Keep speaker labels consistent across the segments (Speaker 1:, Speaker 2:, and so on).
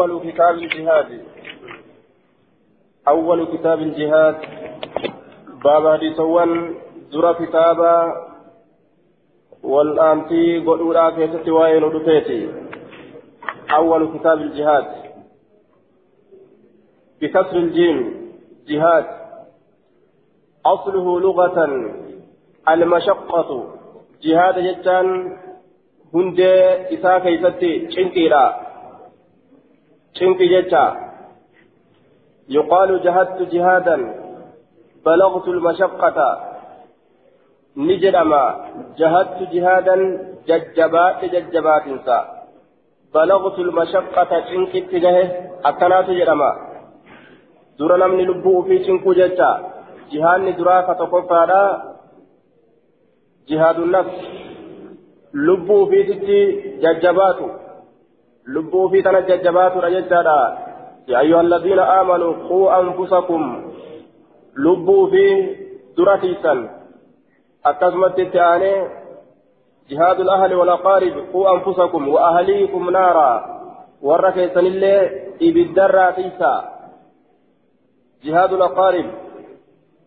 Speaker 1: أول كتاب الجهاد. أول كتاب الجهاد. باب حديثوان زر كتابا والآنتي قلولا كيست وين ودفيتي أول كتاب الجهاد. بكسر الجيم جهاد. أصله لغة المشقة. جهاد جتان هندي إسا كيستي شنكيرا شنكي جتا يقال جهدت جهادا بلغت المشقة. نجرما جهدت جهادا ججبات ججبات انسا بلغت المشقة شنكي اتجاه أكنات جرما. dura namni lubbuu ofii cinkuu jecha jihaanni duraa ka tokkoffaadha jihaadu nafs lubbuu ofiititti jajjabaatu lubbuu tana jajjabaatudha jechaadha. Yaa ayyuha alladhiina aamanuu quu anfusakum lubbuu fi dura tiisan akkasumatti itti aanee جهاد الأهل والأقارب قوا أنفسكم وأهليكم نارا ورا كيسن الله إبدرا تيسا جهاد الأقارب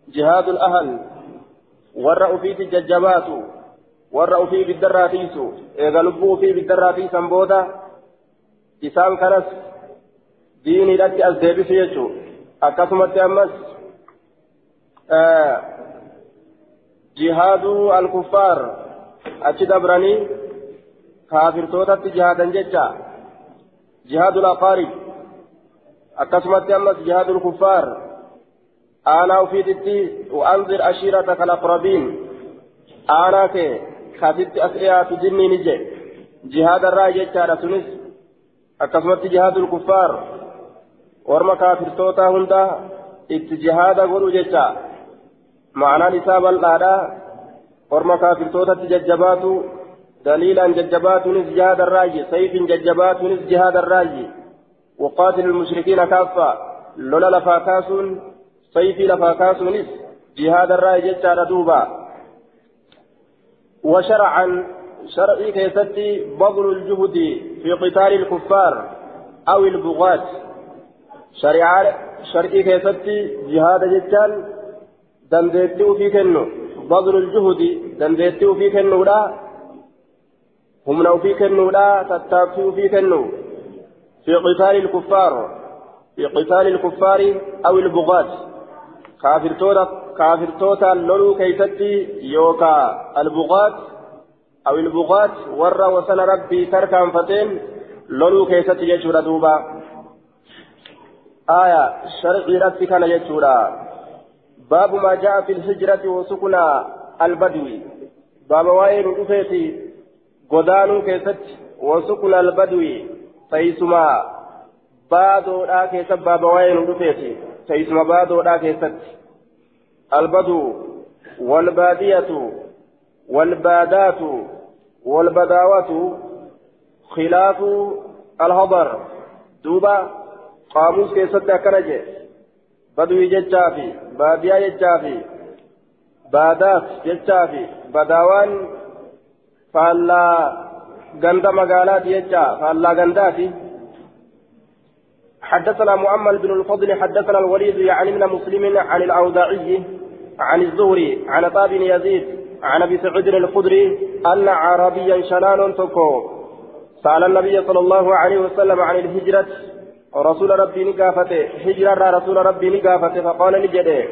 Speaker 1: جهاد الأهل أفيت الججبات ورا أفيت بالدرا تيسو إذا لبوا في بالدرا تيسا بودا isaan kanas diiniidhatti as deebisu jechuun akkasumatti ammas jihaaduu alkuffaar achi dabranii kaafirtootatti jihaadan jecha jihaadul aqaarib akkasumatti ammas jihaadul kuffaar aanaa ufiititti wa'anzir ashiirata kalaqrabiin aanaa kee kasitti as dhiyaatu jinniin ije jihaadarraa jechaadha sunis akkasumatti jihaadul kuffaar warma kaafirtoota hunda itti jihaada godhu jecha ma'anaan isaa bal'aadha warma kaafirtootatti jajjabaatu daliilaan jajjabaatuunis jihaadarraayi sayfiin jajjabaatuunis jihaadarraayi وقاتل المشركين كافة لولا لفاكاسون سيفي لفاكاسونس جهاد الرأي جتشار دوبا وشرعا شرعي كيستي بذل الجهد في قتال الكفار أو البغاة. شريعة شرعي كيستي جهاد جتان دندتي في كنو. بذل الجهد دندتي في كنو لا. هم لو في كنو لا. تتابسي في كنو. في قتال الكفار في قتال الكفار أو البغاة. كافر توتا كافر توتا لولو كيستي يوكا. البغاة أو البغاة ورى وسن ربي تركا فتين لولو كيست يجورا دوبا. آية شرعي ربي كان يجورا باب ما جاء في الهجرة وسكنى البدوي باب وائل رفيتي قدانو كيست وسكنى البدوي فيسما بادو لا كيست باب وائل رفيتي. فيسما بادو لا كيست. البدو والبادية. والبادات والبداوة خلاف الهضر دوبا قاموس كيست كنجة بدوي جتشافي باديا جتشافي بادات جتشافي بداوان فالا غندا مقالات جتشا فالا غنداتي. حدثنا مؤمل بن الفضل حدثنا الوليد يعني من مسلم عن الأوزاعي عن الزهري عن طاب يزيد عن أبي سعيد الخدري أن عربيا شنان تكو. سأل النبي صلى الله عليه وسلم عن الهجرة. رسول ربي نقافته. هجرة رسول ربي نقافته. فقال نجده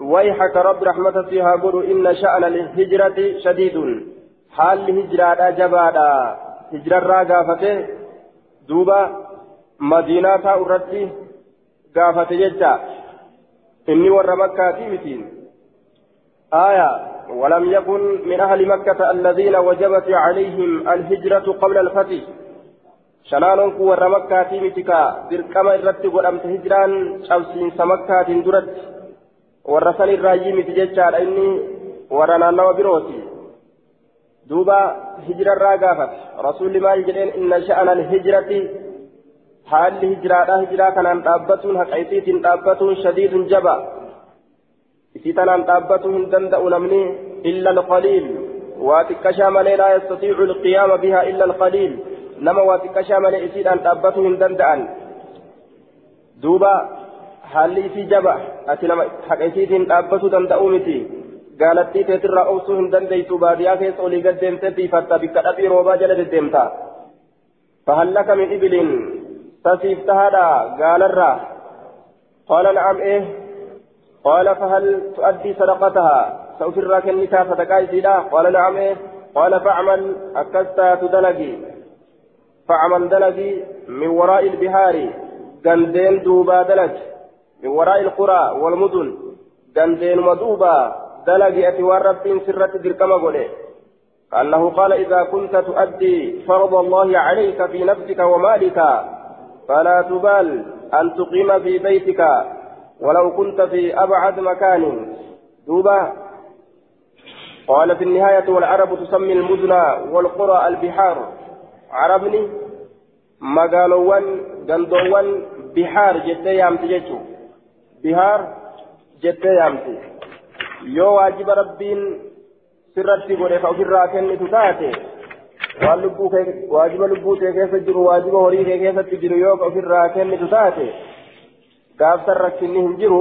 Speaker 1: ويحك رب رحمة فيها قل إن شأن الهجرة شديد. حال هجرة جبادا. هجرة قافته. دوبا مدينة أردت قافته جدا إني ور مكة متين. آية ولم يكن من أهل مكة الذين وجبت عليهم الهجرة قبل الفتح. شنان قوة مكة متكا بركما الرد ولم هجران شوسين سمكة درت ورسل الراجي متججال إني ورنا نو بروتي دوبا هجرة راقافت رسول ما يجرين إن شأن الهجرة حال هجرة هجرة كان تابتون حقيتي تابتون شديد جبا. إسيتنا تابته هندندأ نمني إلا القليل واتكشى ملي لا يستطيع القيام بها إلا القليل نما واتكشى ملي إسيت أن تابته هندندأ دوبا haalli isii jaba ati nama haqa isiitiin dhaabbatuu danda'uu miti gaalattii teetirraa obsuu hin dandeessu baadiyyaa keessa olii gad deemtee tiifatta bikka dhabii roobaa jala deddeemta fahallaka min ibiliin tasiif tahaadha gaalarraa qaala na'am ee fahal tu'addii sadaqataha sa'ufirraa kennitaa sadaqaa isiidha qaala na'am ee qaala facmal akkas taatu dalagi facmal dalagi min waraa'i ilbihaari gandeen duubaa dalagi من وراء القرى والمدن دندين مدوبا دلقي أتوار ربين سرة دركما قوله أنه قال إذا كنت تؤدي فرض الله عليك في نفسك ومالك فلا تبال أن تقيم في بيتك ولو كنت في أبعد مكان دوبا قال في النهاية والعرب تسمي المدن والقرى البحار عربني مقالوان قندوان بحار جدي يام تجتو bihaar jettee yaamti yoo waajiba rabbiin sirratti godhe ka ofirraa kennitu taate waan lubbuu waajiba lubbuu kee keessa jiru waajiba horii kee keessatti jiru yoo ofirraa gaafsan rakkinni hin jiru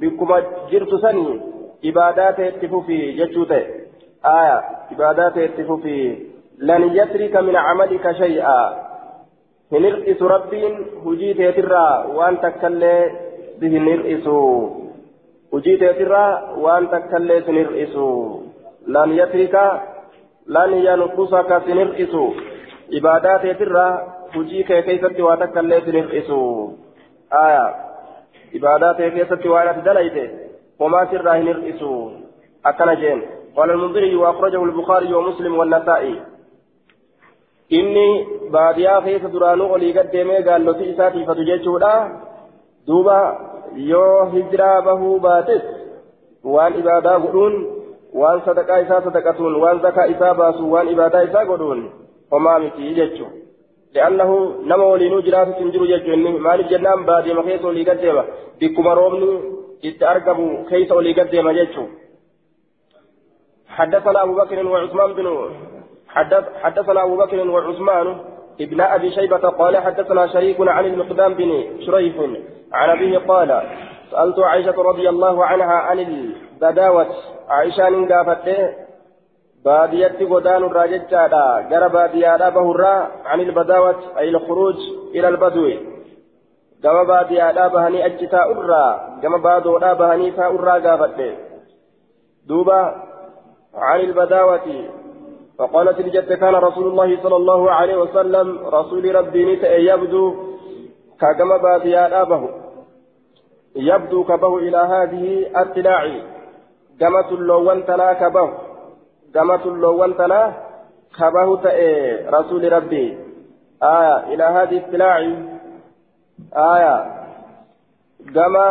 Speaker 1: bikkuma jirtu sanii ibaadaa ta'e itti fufii jechuu ta'e aya ibaadaa ta'e itti fufii lan yatrika min camalika shay'a hin hir'isu rabbiin hujii teetirraa waan takkallee sin hir'isu hujii teetirraa waan takkallee sin hir'isu lan yatrika lan yanqusaka sin hir'isu ibaadaa teetirraa hujii kee keessatti waa takkallee sin hir'isu aya keessatti waan ati dalayte homaa sirraa hin hir'isu akkana jeen قال المنذري وأخرجه البخاري ومسلم والنسائي إني باديا خيس درانو ولي قد ديمي قال له تيساتي فتجيشودا دوبا yoo hijiraa bahuu baates waan ibaadaa godhuun waan sadaqaa isaa sadaqatuun waan zakaa isaa baasuun waan ibaadaa isaa godhuun homaa miti jechu hin jiru jechu inni maaliif jennaan baadiyaa keessa olii gaddeema bikkuma roobni itti argamu keessa olii gaddeema jechu حدثنا أبو بكر وعثمان بن حدث حدثنا أبو بكر وعثمان ابن أبي شيبة قال حدثنا شريك عن المقدام بن شريف عن أبيه قال سألت عائشة رضي الله عنها عن البداوة عائشة نقافت بادية غدان الراججة جرى بادية بهرا عن البداوة أي الخروج إلى البدو كما بادية بهني أجتا أرى كما بادو بهني فأرى قافت دوبا عن البداوة فقالت الجد كان رسول الله صلى الله عليه وسلم رسول ربي نتأ يبدو كما باديا أبه يبدو كبه إلى هذه التلاع كما تلوان تنا كبه كما تلوان تنا كبه رسول ربي. آية إلى هذه التلاع آية كما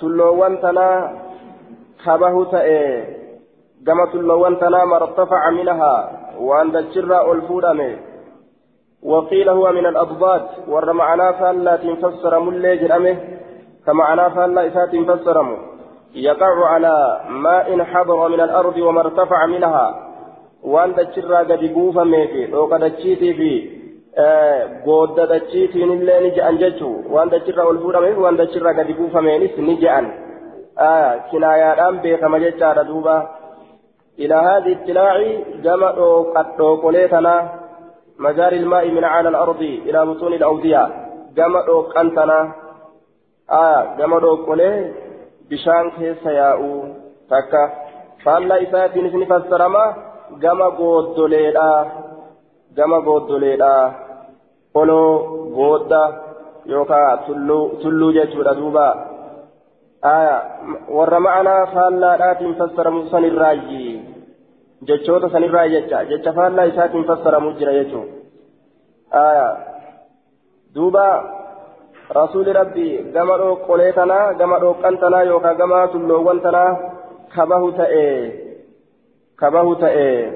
Speaker 1: تلوان تنا كبه تأ كما تلوان تنام ارتفع منها وأن تجر الفودم وقيل هو من الأضداد ور معنا فلا تنفسر ملي جرمه كمعنى فلا إسات تنفسر يقع على ماء حضر من الأرض وما ارتفع منها. وأن تجر قد بوفا ميفي وقد تشيتي في بودة تشيتي نلي نجأن ججو وأن تجر الفودم وأن تجر قد بوفا مينس نجأن. آه كنايا أم بيخم ججار دوبا إلى هذه التلاع جمع قد قليتنا مجاري الماء من على الأرض إلى بطون الأودية. جمع قنتنا آه جمع قلي بشان كيس ياء تكا فالله إساتي نسني فسرما جمع قدليلا جمع قدليلا قلو قد يوكا تلو تلو جتو دوبا آية ور معنا فاللات فسر موسى الراجي جتشوت سن الراجي جتشا جتشا فالا إسات فسر مجرى يجو آية دوبا رسول ربي جمعوا قليتنا جمعوا قنتنا يوكا جمعوا تلوانتنا كبه تأي كبه تأي.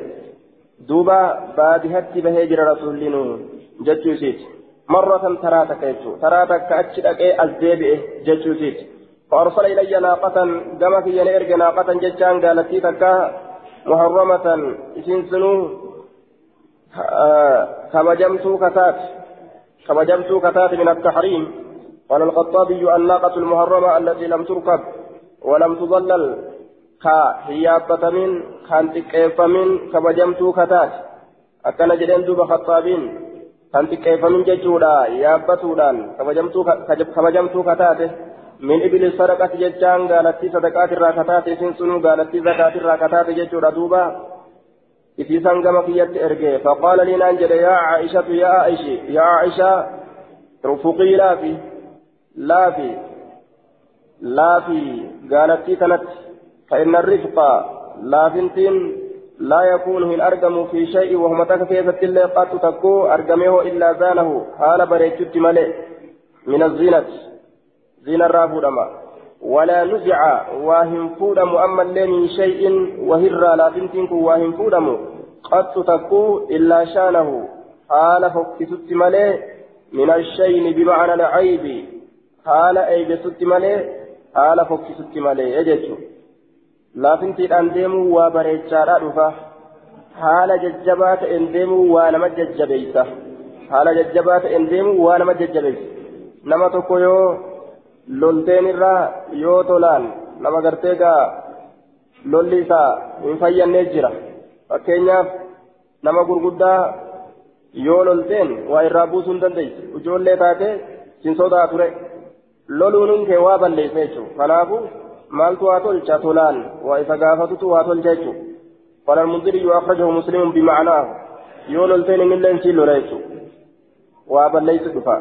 Speaker 1: دوبا بادهت بهجر رسول لنو جتشو سيت. مرة تراتك يجو تراتك أتشدك أزديبئ جتشو سيت. فأرسل إلي ناقة كما في ينيرج ناقة ججان قالت تكا محرمة إسين سنو كبجمت كتات كبجمت كتات من التحريم. قال الخطابي الناقة المحرمة التي لم تركب ولم تضلل. كهيابة من كان تكيف من كبجمتو كتات أكن جدين دوب خطابين. كان تكيف من ججودا يابتودان كبجمتو كتاته من إبل الصدقة ججان قالت صدقات الراكتات سنسنو قالت زكاة الراكتات ججودا دوبا. إتيسان كما كيت إرجع فقال لي نانجل يا عائشة يا عائشة يا عائشة رفقي لا في لا في لا في. قالت كانت؟ فإن الرفق لا فنتين لا يكون من أرقم في شيء وهم تكفية اللي قد تكو أرقمه إلا زانه حال بريتشت ملئ من الزينة زين الرافودما ولا نزع واهم فودم أما اللي من شيء وهر لا فنتين واهم فودم قد تكو إلا شانه حال فكست ملئ من الشين بمعنى العيب حال أيبست ملئ حال فكست ملئ يجتشو laafintiidhaan deemuu waa bareechaadhaa dhufa haala jajjabaa ta'een deemuu waa nama jajjabeeysa haala jajjabaa ta'een deemuu waa nama jajjabeeysa nama tokko yoo lolteen irraa yoo tolaan nama gartee gaa lolli isaa hin fayyannee jira fakkeenyaaf nama gurguddaa yoo lolteen waa irraa buusuu hin dandeessu ijoollee taate sin sodaa ture loluun kee waa balleessa jechuudha kanaafuu. مالت واتولجا تولان وإذا قافتت واتولجا قال المنذري أخرجه مسلم بمعناه يولو التين من لين شيلو ريتو وابا ليس دفا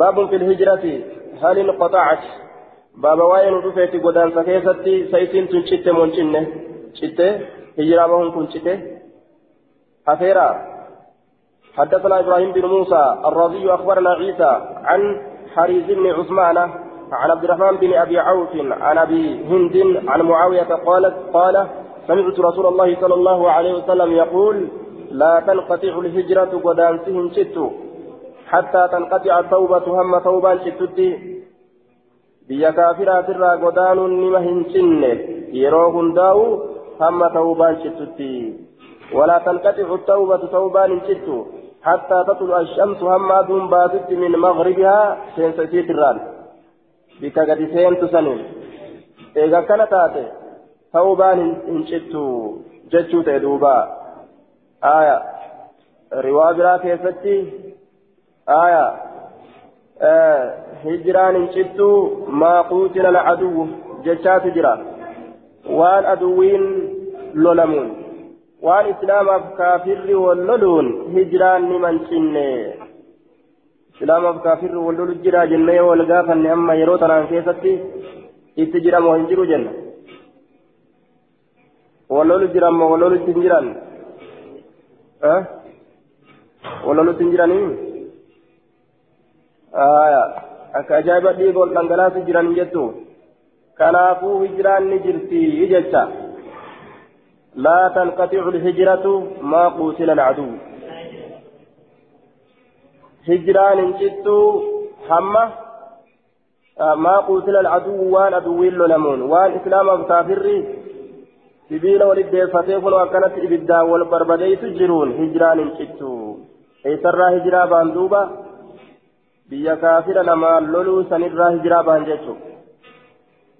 Speaker 1: باب في الهجرة هل انقطعت؟ باب واين رفيت قدان سكيستي سيتين تنشت منشنة شت هجرة بهم كنشت أخيرا حدثنا إبراهيم بن موسى الرضي أخبرنا عيسى عن حريز بن عثمان عن عبد الرحمن بن أبي عوف عن أبي هند عن معاوية قالت قال سمعت رسول الله صلى الله عليه وسلم يقول لا تنقطع الهجرة ودانسهم شت حتى تنقطع التوبة هم توبان شتتي biyya kaafiraa irraa godaanuun nima hin cinne yeroo hundaa'u hamma tawbaan cittutti walaa tanqaxicu tawbatu tawbaan hin cittu hattaa tatlu ashamsu hamma aduun baatutti min magribihaa seensa isiitirraan bika gadi seentu saniin eega akkana taate tawbaan hin cittu jechuu ta'e duuba jechaatu jira waan aduwwiin lolamuun waan islaamaaf kaafirri wal loluun hijiraan ni mancinne islaamaaf kaafirri wal lolu jira jennee wal gaafanne amma yeroo tanaan keessatti itti jiramoo hin jiru jenna wal lolu jiramoo wal lolu hin jiran wal lolu hin jiranii akka ajaa'iba dhiigoon dhangalaasu jiran jettu kanaafuu hijiraan ni jirti jecha laa tanqaxicu lhijratu maa quutila alcaduu hijiraan hin cittu hamma maa quutila alcaduu waan aduwwiin lolamuun waan islaamaaf kaafirri sibiila walit deeffatee kunoo akkanatti ibiddaan wal barbadeeysu jiruun hijiraan hin cittu eessarraa hijiraa baan duuba biyya kaafira namaan loluu sanirraa hijiraa ba'an jechuun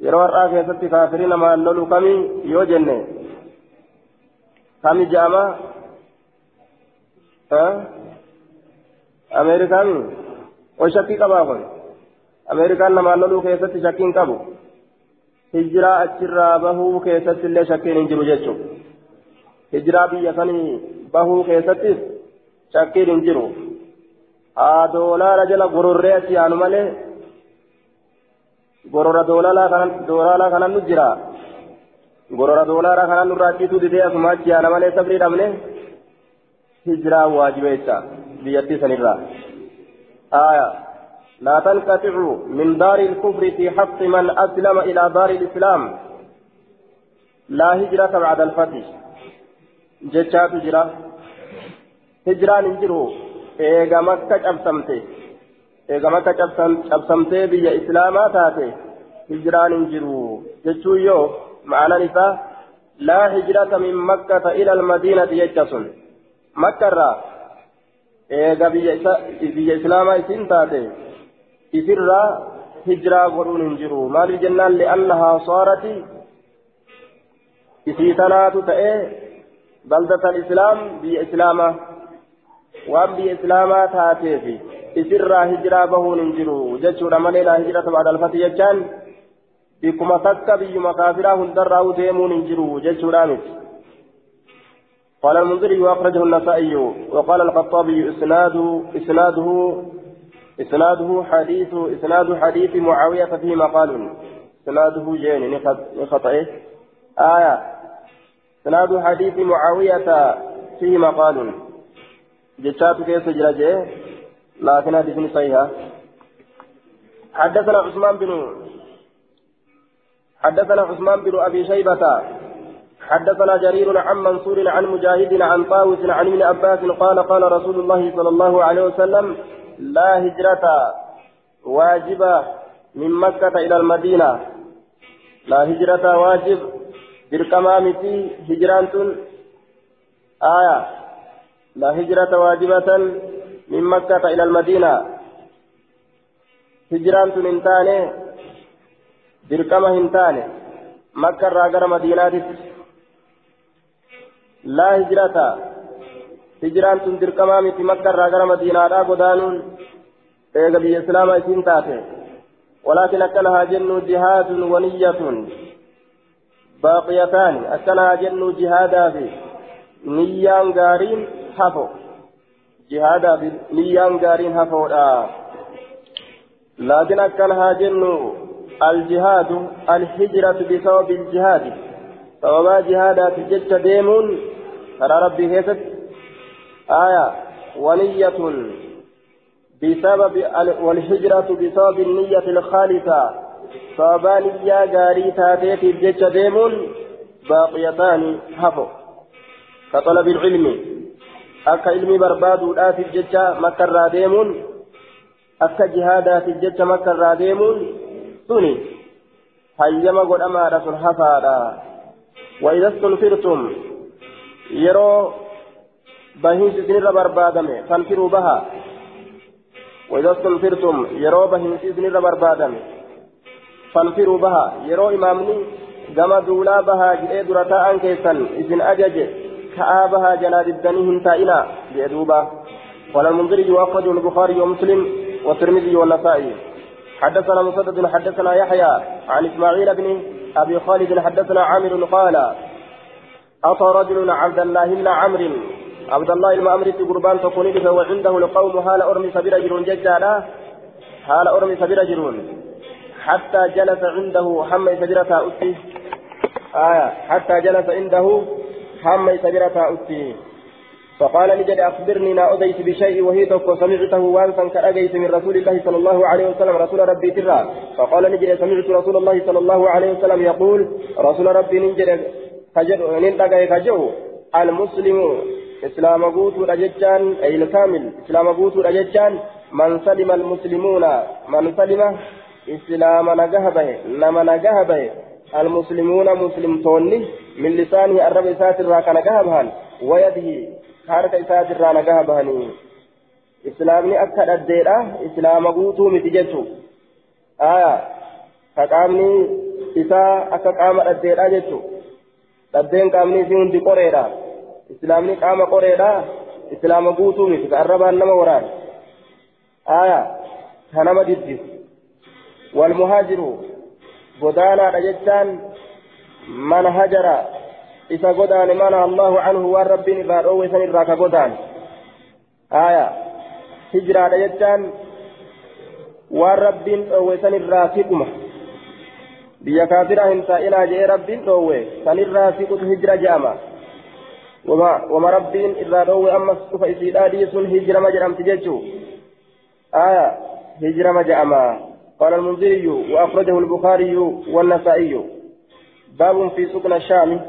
Speaker 1: yeroo har'aa keessatti kaafiri namaan loluu kamii yoo jenne kami ja'ama ameerikaami o shakkii qabaa kun ameerikaan namaan loluu keessatti shakkiin qabu hijiraa achirraa bahuu keessatti illee shakkiin hin jiru jechuun hijiraa biyya sanii bahuu keessattis shakkiin hin jiru. Doolaara jala gororree achi yaanu malee gorora doolaaraa kanan nu jira gorora doolaaraa kanan nurraa achiituu didee asuma achi yaana malee sabrii dhabne hijiraa waajibeessa biyyattii sanirraa آية لا تنقطع من دار الكفر في حق من أسلم إلى دار الإسلام لا هجرة بعد الفتح جتشات هجرة هجران انجروا eega makka cabsamte eega makka cabsamtee biyya islaamaa taate hijiraan hin jiru jechuun yoo ma'anaan isaa laa hijrata min makkata ila almadiinati jecha sun makkarraa eega biyya islaamaa isin taate إسرى هجرة قرون هنجروا ما الجنان لأنها صارت إسيتنات تأي بلدة الإسلام بإسلامة وأن بإسلامة تاتيفي إسرى هجرة بهون هنجروا جتشورا مليلا هجرة بعد الفتح يجان بكما تكا بيما كافرا هندر ديمون هنجروا جتشورا مت قال المنذري وأخرجه النسائي وقال الخطابي إسناده إسناده إسناده حديث إسناد حديث معاوية فيه مقال إسناده جين نخط إيه آية إسناد حديث معاوية فيه مقال جتات كيف جرجه لكن حديث صحيحة؟ حدثنا عثمان بن حدثنا عثمان بن أبي شيبة حدثنا جرير عن منصور عن مجاهد عن طاووس عن ابن عباس قال قال رسول الله صلى الله عليه وسلم لا هجرة واجبة من مكة إلى المدينة. لا هجرة واجب بالكمام في هجران آية. لا هجرة واجبة من مكة إلى المدينة. هجران انتاني بركمة انتاني مكة راجر مدينة لا هجرة. tun dirqamaa miti makkarraa gara madiinaadhaa godaanuun eega biyya islaamaa isiin taate ولكن أكنها جن جهاد ونية. باقيتان. أكنها جن جهادا في. غارين حفو جهادا في نيان غارين حفو لكن أكنها جن الجهاد الهجرة بسبب الجهاد سبب جهادا في جدة ديمون ترى ربي هيست آية ونية بسبب والهجرة بسبب النية الخالصة صابانية غاري تاتيتي بجتش ديمون باقيتان هفو كطلب العلم. أكا علمي بربادو الآتي بجتش مكة ديمون أكا جهادا في بجتش مكة ديمون سني هيما قد أمارة الحفارة وإذا استنفرتم. يرو bahiinsi isinirra barbaadame fanfiruu baha وإذا استنفرتم. يرو بهنسي إذن بربادم فانفروا بها. يرو إمامني. كما دولا بها. جئ درتاء كيسن إذن أجج. كآبها جناد الدنيهم تائنا بيدوبا قال المنذري وأخرجه البخاري ومسلم والترمذي والنسائي. حدثنا مسدد حدثنا يحيى عن إسماعيل بن أبي خالد حدثنا عامر قال أتى رجل عبد الله بن عمرو. عبد الله المأمر في قربان تكون به وعنده القوم هال أرمي سبيل جرون ججالا هال أرمي سبيل جرون. حتى جلس عنده حمي سبيرة أتي آية حتى جلس عنده حمي سبيرة أتي فقال نجد أخبرني لا أديت بشيء وهي توك سمعته وانسا كأجيت من رسول الله صلى الله عليه وسلم رسول ربي ترى فقال نجد سمعت رسول الله صلى الله عليه وسلم يقول رسول ربي نجد ننتقى كجو. المسلم إسلام قوتو رجتان أي الكامل. إسلام قوتو رجتان من سلم المسلمون من سلم إسلام نجهبه نما نجهبه. المسلمون مسلم توني من لسانه الرب ساتر راك نجهبهن ويده حركة ساتر راك نجهبهن إسلامني أكد الديرة إسلام قوتو متجتو آية فقامني إسا أكد قام الديرة جتو. الدين قامني في هندي qoreedha islaama guutuu miti ka arrabaan nama waraane aya ka nama diddisu walmuhaajiru godaanaadha jechaan man hajara isa godaane mana allahu canhu waan rabbiin irraa dhoowwe san irraa ka godaane aya hijraadha jechaan waan rabbiin dhoowwe san irraa siquma biyya kaafiraa hin taa'inaa jedhee rabbiin dhoowwe san irraa siqutu hijra je'ama إلا روي أما سوف إسيدا ديسون هجرة ما جرمت جيتشو آية هجرة ما جأما قال المنذري وأخرجه البخاري والنسائي. باب في سكن الشام.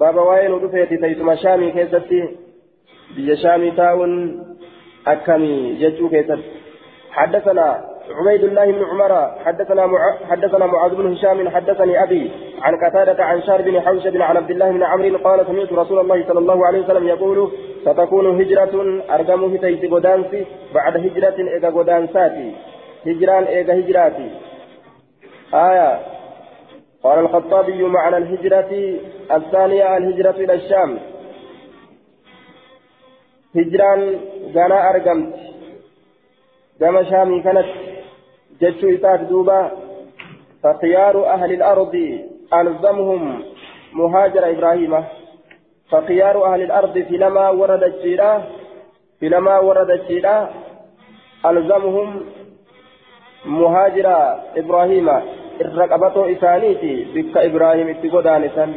Speaker 1: باب وين ودفيت تيتم شامي كيستي بيا شامي تاون أكمي جيتشو كيست. حدثنا عبيد الله بن عمر. حدثنا مع... حدثنا معاذ بن هشام. حدثني أبي عن قتادة عن شار بن حوشب عن عبد الله بن عمرو قال سمعت رسول الله صلى الله عليه وسلم يقول ستكون هجرة أرقمه تيت غدانسي بعد هجرة إذا غدانساتي. هجران إيجا هجراتي آية قال الخطابي معنى الهجرة الثانية الهجرة إلى الشام هجران غانا أرقمت كما شامي كانت جتشو إتاك دوبا فخيار أهل الأرض ألزمهم مهاجر إبراهيم فخيار أهل الأرض في لما ورد الشيرة في لما ورد الشيرة ألزمهم مهاجر إبراهيم الرقبة إسانيتي بك إبراهيم اتقودانسا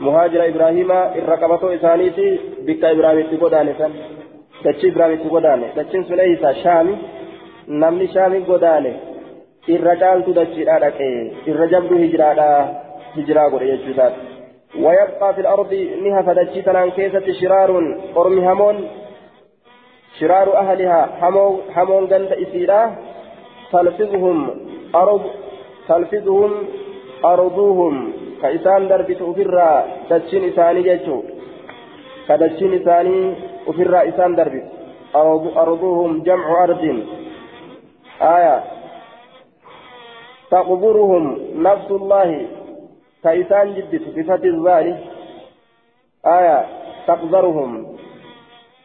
Speaker 1: مهاجر إبراهيم الرقبة إسانيتي بك إبراهيم اتقودانسا دتشي إبراهيم اتقوداني دتشين سليسا شامي نمني شامي قوداني irra caaltu dachiidha dhaqe irra jabdu hijiraadha hijiraa godhe jechuusaati ويبقى في الأرض نها فدتشي تنان كيسة شرار أرمي همون شرار أهلها همون همون جنت إسيرا. تلفظهم أرض تلفظهم أرضوهم. كإسان دربت أفرا دتشين إساني جيتشو. كدتشين إساني أفرا إسان دربت. أرض أرضوهم جمع أرض. آية. تقبرهم نفس الله. كإسان جدت بفتح الزال آية. تقذرهم.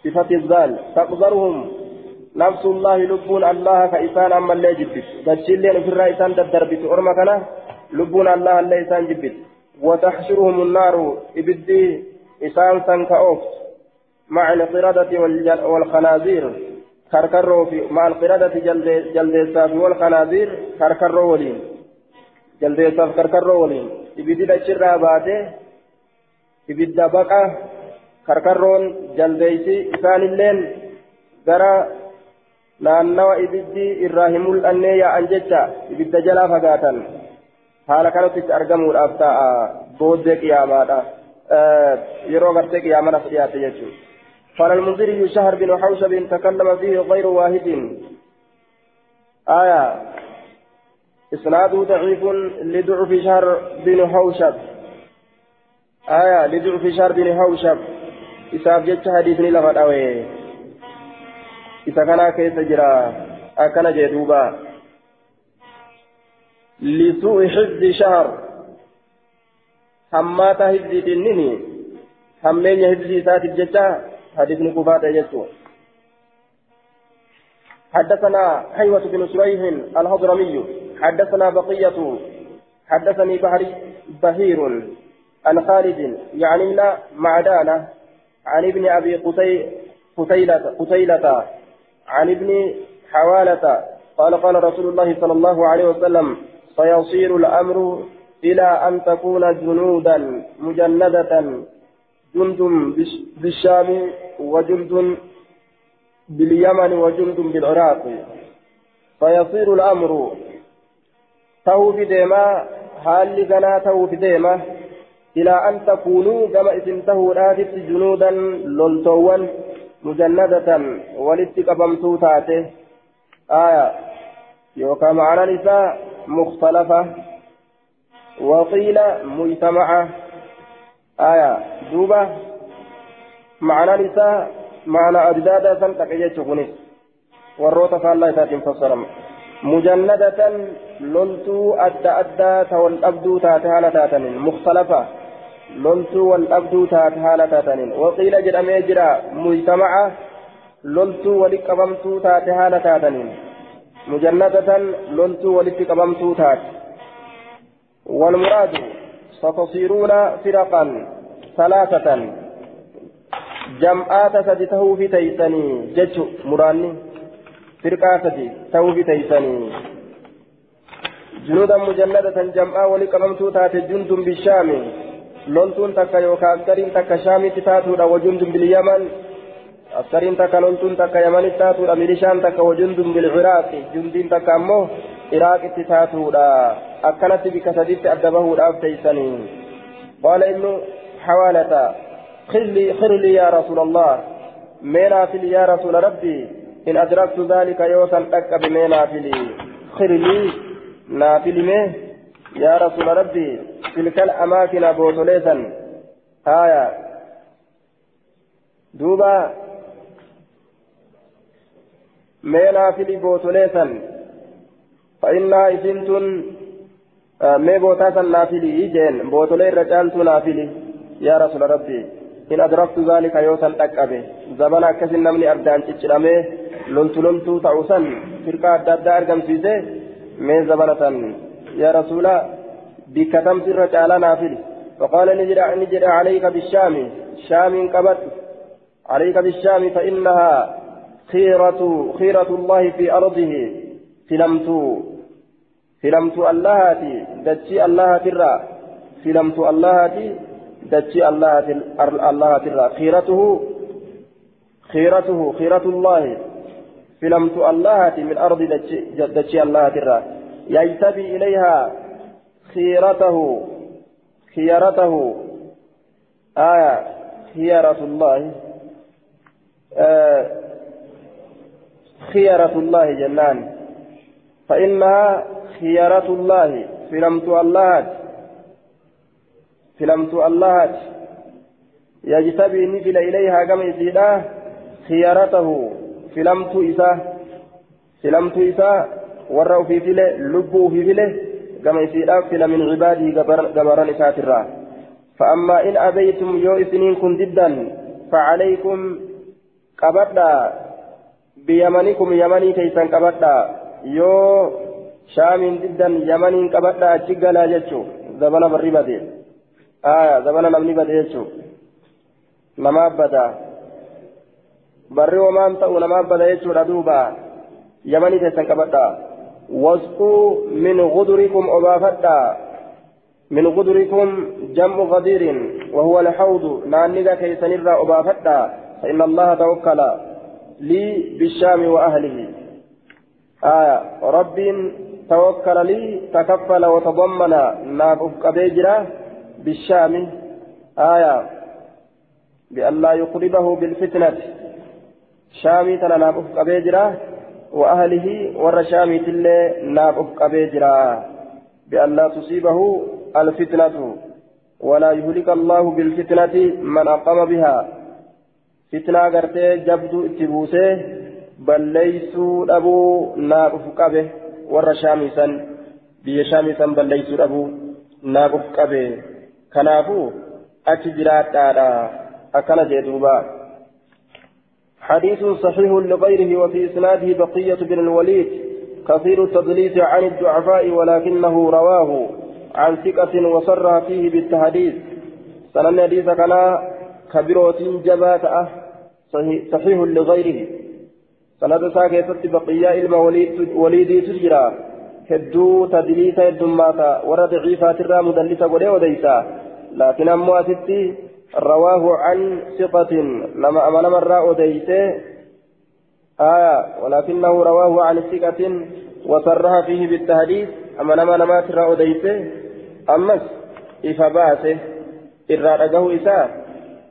Speaker 1: بفتح الزال تقذرهم. نفس الله لبون الله كإسان أما اللي جبت. تجلين في الرئيسان تدربت. أرمى كنا لبون الله اللي إسان جبت. وتحشرهم النار إبدي إسان سنكأوف مع القردة والخنازير. كركرو في مع القردة جلديسا والخنازير كركرو ولين. جلديسا كركرو ولين. إبدي دشرا باته. إبدا بقى كركرون جلديسي إسان اللين. Naannawa ibiddi irraa hin mul'annee yaa'an jecha ibidda jalaa fagaatan haala kanatti argamuudhaaf ta'a booddee qiyaamaadha yeroo gartee qiyaamanaaf dhiyaate jechuudha. قال المنذري شهر بن حوشب تكلم فيه غير واحد آية إسناده ضعيف لضعف شهر بن حوشب آية لضعف شهر بن حوشب إساف جت حديث لغد أوي isa kana keessa jira akkana jee duuba lisuu'i xifdi shahar hammaata hifdiitinnini hammeenya hifdii isaatiif jecha hadisni kufaa ta'e jechuu حدثنا حيوة بن سريح الهضرمي حدثنا بقية حدثني بحري بهير عن خالد يعني لا معدانة عن ابن أبي قتيلة قتيلة عن ابن حوالة قال قال رسول الله صلى الله عليه وسلم سيصير الأمر إلى أن تكون جنودا مجندة جند بالشام وجند باليمن وجند بالعراق. فيصير الأمر تو في ديما هل لنا تو في ديما؟ إلى أن تكونوا كما إذن تهوا جنودا لولتوا مجندة ولتقبمتو تاته آية. يوكا معنى نساء مختلفة. وقيل مجتمعة. آية. دوبة. معنى نساء معنى أجدادا سنتك يجتغنس والروت فالله تاتم فصرم مجندة لولتو أدى أدى تول أبدو تاتها تاتن مختلفة. Taate haala taataniin waqiila jedhamee jira mujtamaca loltuu walitti qabamtuu taate haala taataniin mujannadatan loltuu walitti qabamtuu taate والمراد ستصيرون فرقا ثلاثة جمعات سدته في تيسني جج مراني فرقا تو في تيسني جنودا مجندة جمعا ولقممتو تات جند بالشام takka yookaan askariin takka shaamitti taatuudha wajundun bil yaman askariin takka loltuun takka yamanitti taatuudha milishaan takka wajundun bil ciraaqi jundiin takka ammoo iraaqitti taatuudha akkanatti bika saditti adda bahuudhaaf teeysanii qaala ibnu xawaalata خلي يا رسول الله مينا فيلي يا رسول ربي إن أدركت ذلك يوسا أك بمينا فيلي خلي نافلي ميه يا رسول ربي تلك الأماكن بوتوليسا آية دوبا mee naafili bootolee san fa'innaa isin tun mee bootaa san naafilii jeen bootolee irra caaltuu naafili yaa rasuula rabbii in adraktu zaalika yoo san dhaqqabe zabana akkasin namni addaan ciccidhamee loltu loltuu ta'u san firqaa adda addaa argamsiise mee bikka tamsi irra caalaa naafili فقال نجد عليك بالشام. شام قبت عليك بالشام فإنها خيرة خيرة الله في أرضه. فلمت فلمت اللهاتي دجي الله ترى فلمت اللهاتي دجي الله الله ترى خيرته خيرته خيرة الله. فلمت اللهاتي من أرض دجي الله ترى يجتبي إليها خيرته خيرته آية خيرة الله. آه خيرة الله جنان فإنها خيرة الله. فلمت الله. فلمت الله. يجتبي نزل إليها كما يزيدا خيرته فلمت إساه فلمت إساه ورأوا في فله لبوا في فله كما يزيدا فل من عباده جبران إساترا فأما إن أبيتم يو إسنين كن فعليكم قبضا بيمنكم يمني كيسان قبضا يو شامين ضدا يمنين قبضا أجيغلا جتشو زبنا بدي آية زبنا نمني بدي جتشو نما بدا بري ومان تأو نما بدا جتشو ردوبا يمني كيسان قبضا واسقوا من غدركم أبافتا من غدركم جمع غدير وهو الحوض. نانيغا كيسان الرا أبافتا فإن الله توكل لي بالشام وأهله. آية. رب توكل لي تكفل وتضمن. ناب أبيجرا بالشام. آية. بأن لا يقربه بالفتنة. شامي تنا ناب أبيجرا وأهله ور شامي تلي ناب أبيجرا بأن لا تصيبه الفتنة ولا يهلك الله بالفتنة من أقام بها فتنة غرتي جبدو اتبوسه dhabuu naaf uf qabe warra shaamiisan biyya shaamiisan balleeysuu dhabuu naaf uf qabe kanaafuu achi jiraadhaadha akkana jee duuba حديث صحيح لغيره وفي إسناده بقية بن الوليد كثير التدليس عن الضعفاء ولكنه رواه عن ثقة وصرح فيه بالتحديث سنن حديث كان كبيرة جبات صحيح لغيره sanada isaa keessatti baqiyyaa ilma waliidiitu jira hedduu tadliisa heddummaata warra daciifaatirraa mudallisa godhee odeysa laakiin asitti rawaahu can siqatin nama amanamarraa odeyse آية. ولكنه رواه عن ثقة وصرح فيه بالتحديث. أما نما نما ترى أديسه أمس. إفباسه إرى رجه إساء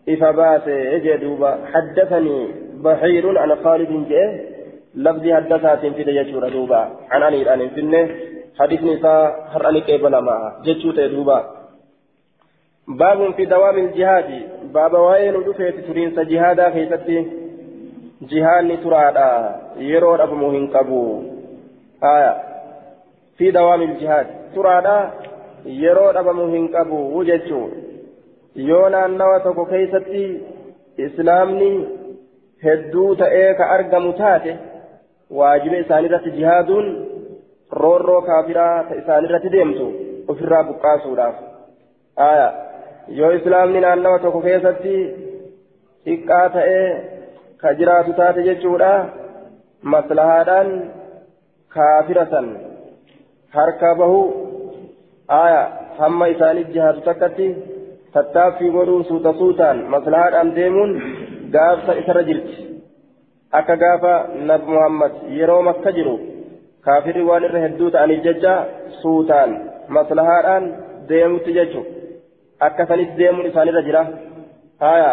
Speaker 1: إفباسه إجدوبا حدثني بحير عن خالد جاء لفظ حدثات في دجاجور دوبا. عن علي الآن فينه حديث نساء هراني قبل ما جچوت دوبا. باب في دوام الجهاد. باب وين دفيت ترين جهادا كيفتي جهاد ترادا يرو ابو مهين قبو. آية. في دوام الجهاد. ترادا يرو ابو مهين قبو. وجچو يونا كيفتي إسلامني hedduu ta'ee ka argamu taate waajiba isaanirratti jihaaduun roorroo kaafiraa ta isaanirratti deemtu ofirraa buqqaasuudhaaf aya yoo islaamni naannawa tokko keessatti xiqqaa ta'ee ka jiraatu taate jechuudha. Maslahaadhaan kaafira san harka bahu aya hamma isaaniif jihaatu takkatti tattaaffii godhuu suuta suutaan maslahaadhaan deemuun gaafsa isarra jirti. Akka gaafa nabi muhammad yeroo makka jiru kaafirri waan irra hedduu ta'aniif jecha suutaan maslahaadhaan deemutti jechu akka sanis deemuun isaanirra jira haya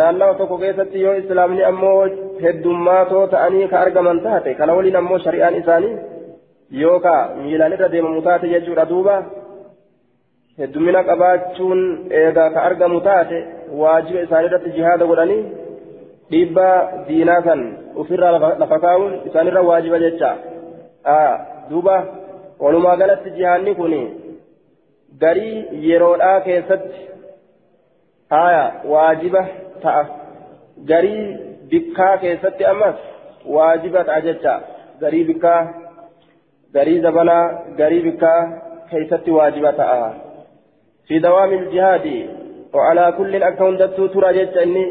Speaker 1: naannawa tokko keessatti yoo islaamni ammoo heddummaatoo ta'anii ka argaman taate kana waliin ammoo shari'aan isaanii yoo ka miilaan irra deemamu taate jechuudha duuba heddumina qabaachuun eegaa ka argamu taate waajiba isaanii irratti jihaada godhanii dhiibbaa diinaa san ofirraa lafa kaa'uun isaanirra waajiba jecha duuba walumaa galatti jihaanni kun garii yeroodhaa keessatti haya waajiba ta'a garii bikkaa keessatti ammas waajiba ta'a jecha garii bikkaa garii zabanaa garii bikkaa keessatti waajiba ta'a fi dawaami jihaadi وعلى كل أكون دتو ترى جت إني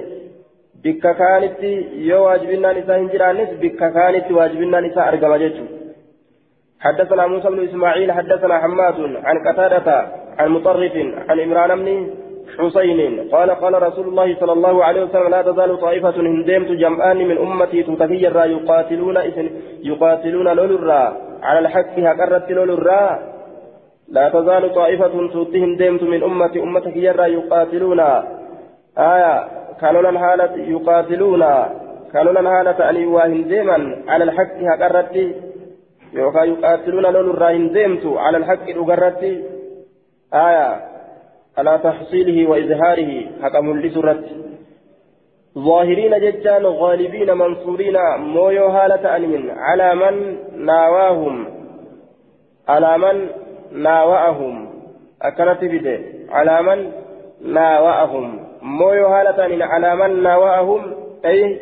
Speaker 1: بك كانت يو واجبنا نساء هنجرانس بك كانت واجبنا نساء أرقم جتو حدثنا موسى بن إسماعيل حدثنا حماد عن قتادة عن مطرف عن عمران بن حسين. قال قال رسول الله صلى الله عليه وسلم لا تزال طائفة هندمت جمعان من أمتي تتغير يقاتلون يقاتلون لولرا. على الحق هكرت لولرا. لا تزال طائفة تؤتهم ديمت من أمتي أمتك يرى يقاتلون. آية كانوا لن هالة يقاتلون. كانوا لن هالة أن يواهن ديما على الحق هكرت يقاتلون لون الراهن ديمت على الحق أقرت آية على تحصيله وإظهاره حكم لسرت ظاهرين ججان غالبين منصورين مويو هالة أنين على من ناواهم على من ناوأهم. أكنت بده على من ناوأهم. مويو هالة على من ناوأهم أي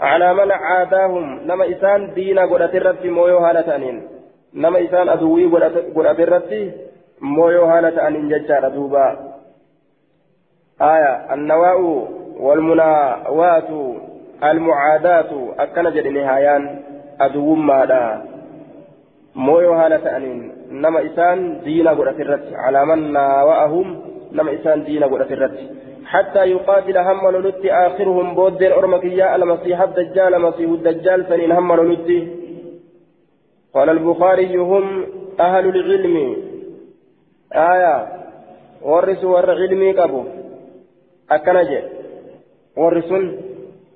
Speaker 1: على من عاداهم. نما إسان دين قد الرد مويو هالة نما إسان أدوي قد مويو هالة أنين ججار دوبا. آية النواء والمناوات المعادات أكن جد نهايان أدو ماذا مويو هالة أنين nama isaan diina godhate irratti calaaman naawa'ahum nama isaan diina godhate irratti حتى يقاتل هم لولتي آخرهم بودين أرمكيا المسيح الدجال مسيح الدجال سنين هم لولتي قال البخاري هم أهل العلم. آية ورثوا ور علمي قبو أكنج ورثوا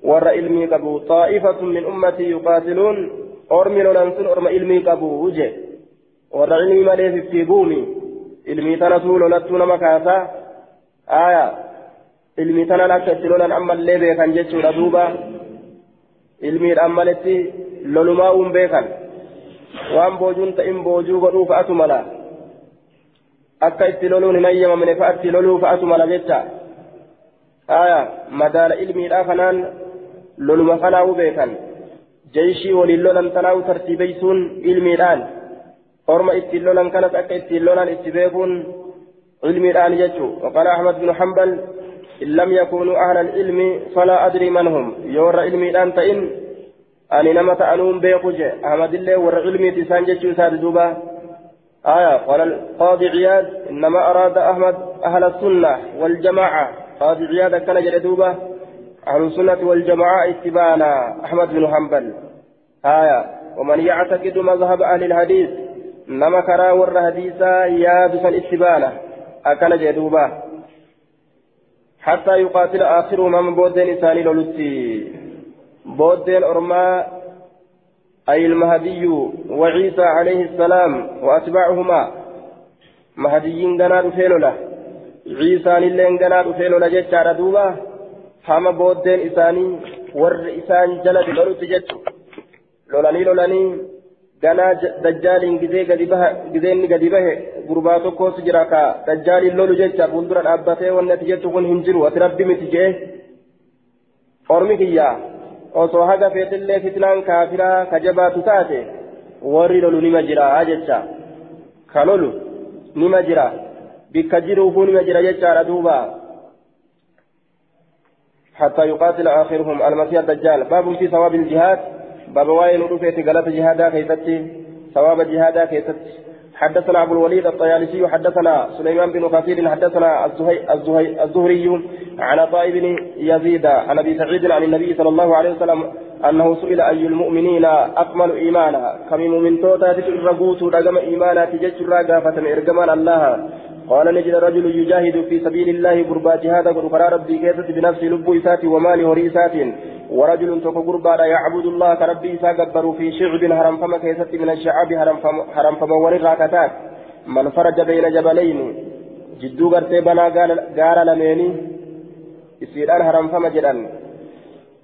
Speaker 1: ور علمي قبو طائفة من أمتي يقاتلون أرمي لولنسون أرم علمي قبو وجه warra ilmi malee fiffii buumi ilmii tanatu lolattuu nama kaasaa aya ilmii tanan akka itti lolan ammallee beekan jechuudha duuba ilmiidhaan maletti lolumaa uun beekan waan boojuun ta'in boojuu godhuu fa'atu mala akka itti loluun hin ayyamamne fa'atti loluu fa'atu mala jecha aya madaala ilmiidhaa kanaan loluma kanaa'u beekan jeeshii waliin lolan tanaa'u tartiibeysuun ilmiidhaan orma ittiin lolan kanas akka ittiin lolan itti beekuun ilmiidhaan jechuu وقال أحمد بن حنبل إن لم يكونوا أهل العلم فلا أدري من هم يور علمي الآن تئن أني نما تأنون بيقوج أحمد الله ور علمي تسان جتشو ساد دوبا آية قال القاضي عياد إنما أراد أحمد أهل السنة والجماعة. قاضي عياد كان جلدوبا أهل السنة والجماعة اتبانا أحمد بن حنبل. آية ومن يعتقد مذهب أهل الحديث hadiisaa yaadu san itti baana akkana jee duuba حتى يقاتل آخرهم من بودين إساني لولتي بودين أرما أي المهدي وعيسى عليه السلام وأتباعهما مهديين قناد فيلولا عيسى للين قناد فيلولا جتشار دوبا حما بودين إساني ور إسان جلد لولتي جتشو لولاني لولاني ganaa dajjaaliin gizee gadi baha gizeenni gadi bahe gurbaa tokkos jira ka dajjaaliin lolu jecha fuuldura dhaabbatee wanni ati jettu kun hin jiru ati rabbi miti jee ormi kiyya osoo haga feetillee fitnaan kaafiraa ka jabaatu taate warri lolu nima jira jecha ka lolu nima jira bikka jiruufuu nima jira jechaadha duuba حتى يقاتل آخرهم المسيح الدجال باب في ثواب الجهاد باب واين رفيت قالت جهادا كيستي ثواب جهادا كيستي حدثنا أبو الوليد الطيالسي حدثنا سليمان بن كثير حدثنا الزهري عن عطاء بن يزيد عن أبي سعيد عن النبي صلى الله عليه وسلم أنه سئل أي المؤمنين أكمل إيمانا؟ كم من توتا تترقوت رقم إيمانا تجج الرقافة إرقمان الله. قال نجد رجل يجاهد في سبيل الله قربا جهادا قرقرا ربي كيست بنفسه لب إسات ومال هريسات ورجل توك قربا يعبد الله كربي إسا قبر في شعب هرم فما كيست من الشعب هرم فما, فما ورقاكتات من فرج بين جبلين جدو قرتي بنا قال لميني إسيران هرم فما جدان.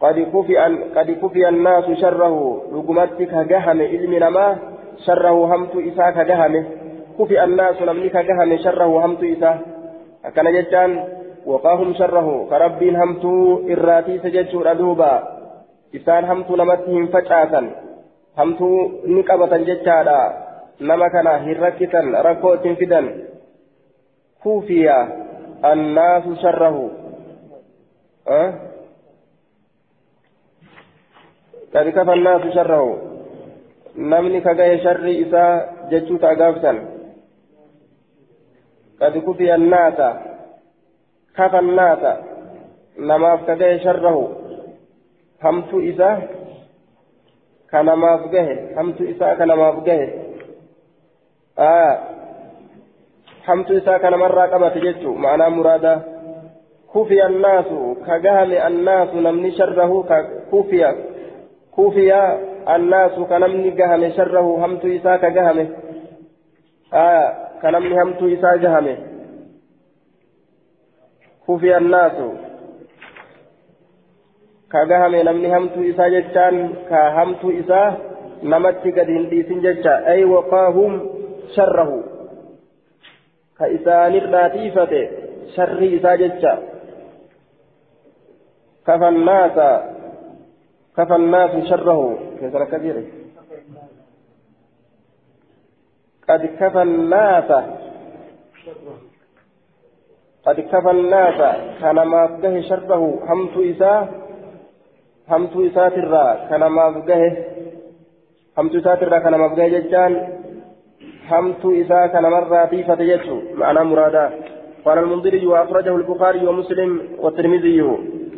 Speaker 1: قد كفي قد كفي الناس شره رقمتك جهم علم نما شره همت إساك جهم كفي الناس نملك جهم شره همت إساك أكن جتان وقاهم شره كربين همت إراتي سجدت أدوبا إسان همت نمتهم فجأة همت نقبة جتادا نما كان هركتا ركوت فدا كوفي الناس شره. أه؟ قد كفى الناس شره. نمني كغاية شر إساء جتشوت أقافتا قد كفي الناس. كفى الناس كغاية شره. همت إساء كنماف جهه همت إساء كنماف جهه آه همت إساء كنمرة قبت جتشو معنى مرادة كفي الناس كجهل الناس نمني شره كفي كفي الناس كنمني جهم شره همت إساء كجهم آه كنمني همت إساء جهم كفي الناس كجهم نمني همت إساء جتان كهمت إساء نمت قدين ديسن جتا أي وقاهم شره كإساء نرناتيفة شر إساء جتا كفى الناس كفى الناس شره كثر كثير قد كفى الناس قد كفى الناس كان ما فقه شره همت إساء همت إساء ترى كان ما فقه همت إساء ترى كان ما فقه ججان همت إساء كان مرة في فتجته معنى مرادا. قال المنذري وأخرجه البخاري ومسلم والترمذي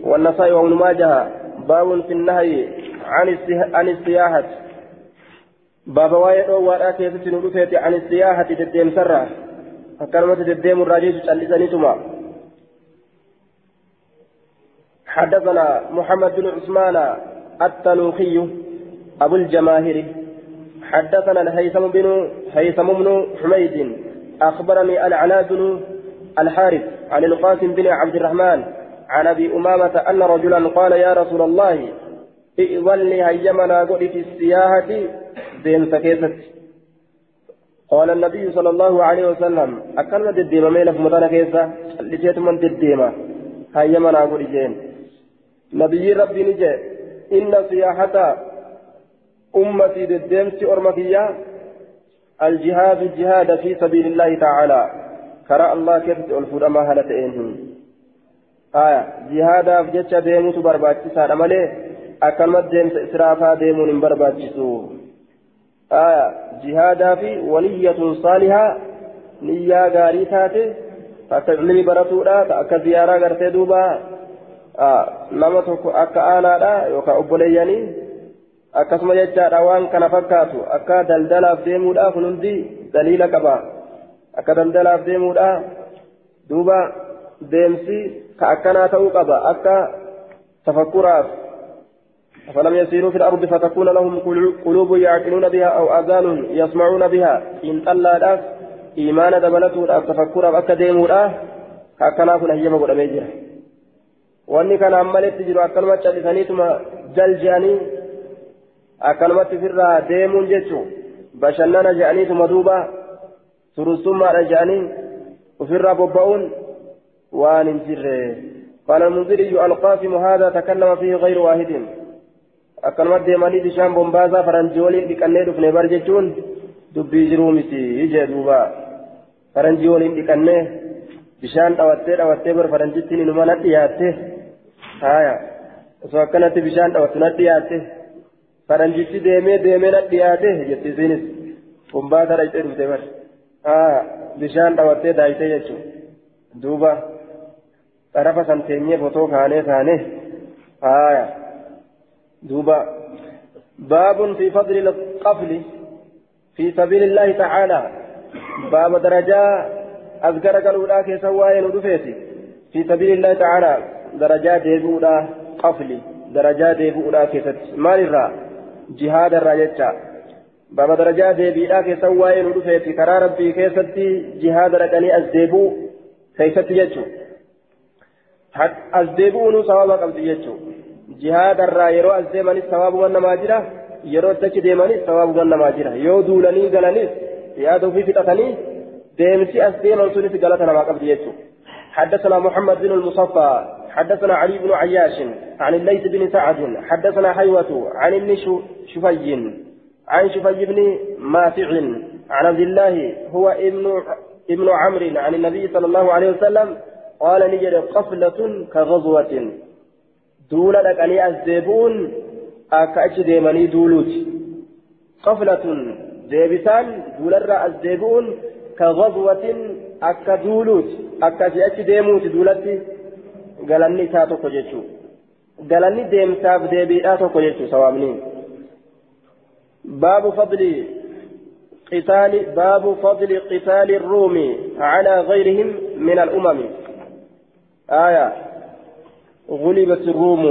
Speaker 1: والنسائي وابن ماجه. باب في النهي عن عن السياحة. باب وايد وارا كيف عن السياحة تدين سرة كلمة تدين الراجل تشلسنيتما حدثنا محمد بن عثمان التنوخي أبو الجماهير. حدثنا الهيثم بن هيثم بن حميد. أخبرني العلاء بن الحارث عن القاسم بن عبد الرحمن عن أبي أمامة أن رجلا قال يا رسول الله ائذن لي هيمنا قل في السياحة دين سكيست قال النبي صلى الله عليه وسلم اكلمت الديمه ميلة في مدانا كيسا لجيت من الديمه هيمنا قل جين نبي ربي نجي إن سياحه أمتي بالديمس أرمكية الجهاد الجهاد في سبيل الله تعالى. كرى الله كيف تقول ما هلتئين aya jihaadaaf jecha deemutu barbaachisaadha malee akkanumatti deemsa israafaa deemuun hin barbaachisu aya jihaadaa fi waliyyatun saalihaa niyyaa gaarii taate akka ilmi baratuudha akka ziyaaraa gartee duuba nama tokko akka aanaadha yookaan obboleeyyanii akkasuma jechaadha waan kana fakkaatu akka daldalaaf deemuudha kun hundi daliila qaba akka daldalaaf deemuudha duuba deemsi كأكنا توقب أكا تفكرات أفلم يسيروا في الأرض فتكون لهم قلوب يعقلون بها أو آذان يسمعون بها. إن طلع داس إيمان دبلته تفكر أكا ديمورا كأكنا كن هيما قد أميجر وأني كان عمالي تجروا أكلمة شالفانيتما جلجاني أكلمة فرها ديمون جتشو بشنانا جاني ثم دوبا. سرسوما رجاني وفرها بوباون. وان جره قال المنذري القاسم هذا تكلم فيه غير واحد. Akkanumatti deemanii bishaan bombaasaa faranjii waliin dhiqannee dhufne bar jechuun dubbii jiruu miti ijee duuba faranjii waliin dhiqannee bishaan dhawattee dhawattee bar faranjittiin inuma na dhiyaatte haya osoo akkanatti bishaan dhawattu na dhiyaatte faranjichi deemee deemee na dhiyaate jetti isiinis bombaasaa dhaqxee dhufte bar haya bishaan dhawattee daayitee jechuudha duuba. طرف سنتيني فوتو كاني ثاني آية دوبا. باب في فضل القفل في سبيل الله تعالى. باب درجة أذكر قالوا كي سواي ندفيتي في سبيل الله تعالى. درجات ديبودا قفل. درجات ديبودا كيست مال الرا. جهاد الراجتا باب درجات ديبودا كي سواي ندفيتي كرا ربي كيستي جهاد رقني أزديبو كيست يجو as deebi'uunu sababa qabdi sawaabuma namaa jira yeroo achi deemanis sawaabuma namaa jira yoo duulanii galanis yaada ofii fixatanii deemsi as deeman sunis galata namaa qabdi jechuudha. حدثنا محمد بن المصفى حدثنا علي بن عياش عن الليث بن سعد حدثنا حيوة عن ابن شفي عن شفي بن مافع عن عبد الله هو ابن ابن عمرو عن النبي صلى الله عليه وسلم قال نجد قفلة كغزوة achi deemanii duuluuti qaflatun deebisaan duularraa as deebi'uun ka ghazwatin akka duuluuti akka asii achi deemuuti duulatti galanni isaa tokko jechuu galanni deemsaaf deebiidhaa tokko jechuu sawaabni baabu fadli قتال باب فضل قتال الروم على غيرهم من الأمم آية غلبت الروم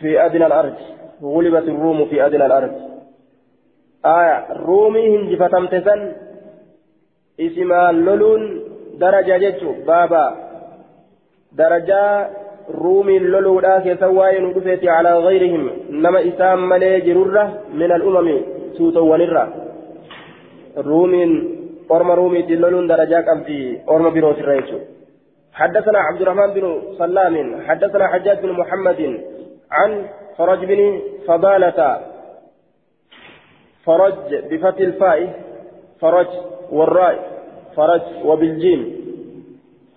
Speaker 1: في أدنى الأرض. غلبت الروم في أدنى الأرض. آية رومي هنجفتم تسن اسم لولون درجة جتشو. بابا درجة رومي لولودا كسواي ندفت على غيرهم. نما إسام ملي جررة من الأمم سوتو ونرة رومي أرم رومي تلولون درجة كم في أرم بروس الرئيسو. حدثنا عبد الرحمن بن سلام حدثنا حجاج بن محمد عن فرج بن فضالة. فرج بفتح الفاء فرج والراء فرج وبالجيم.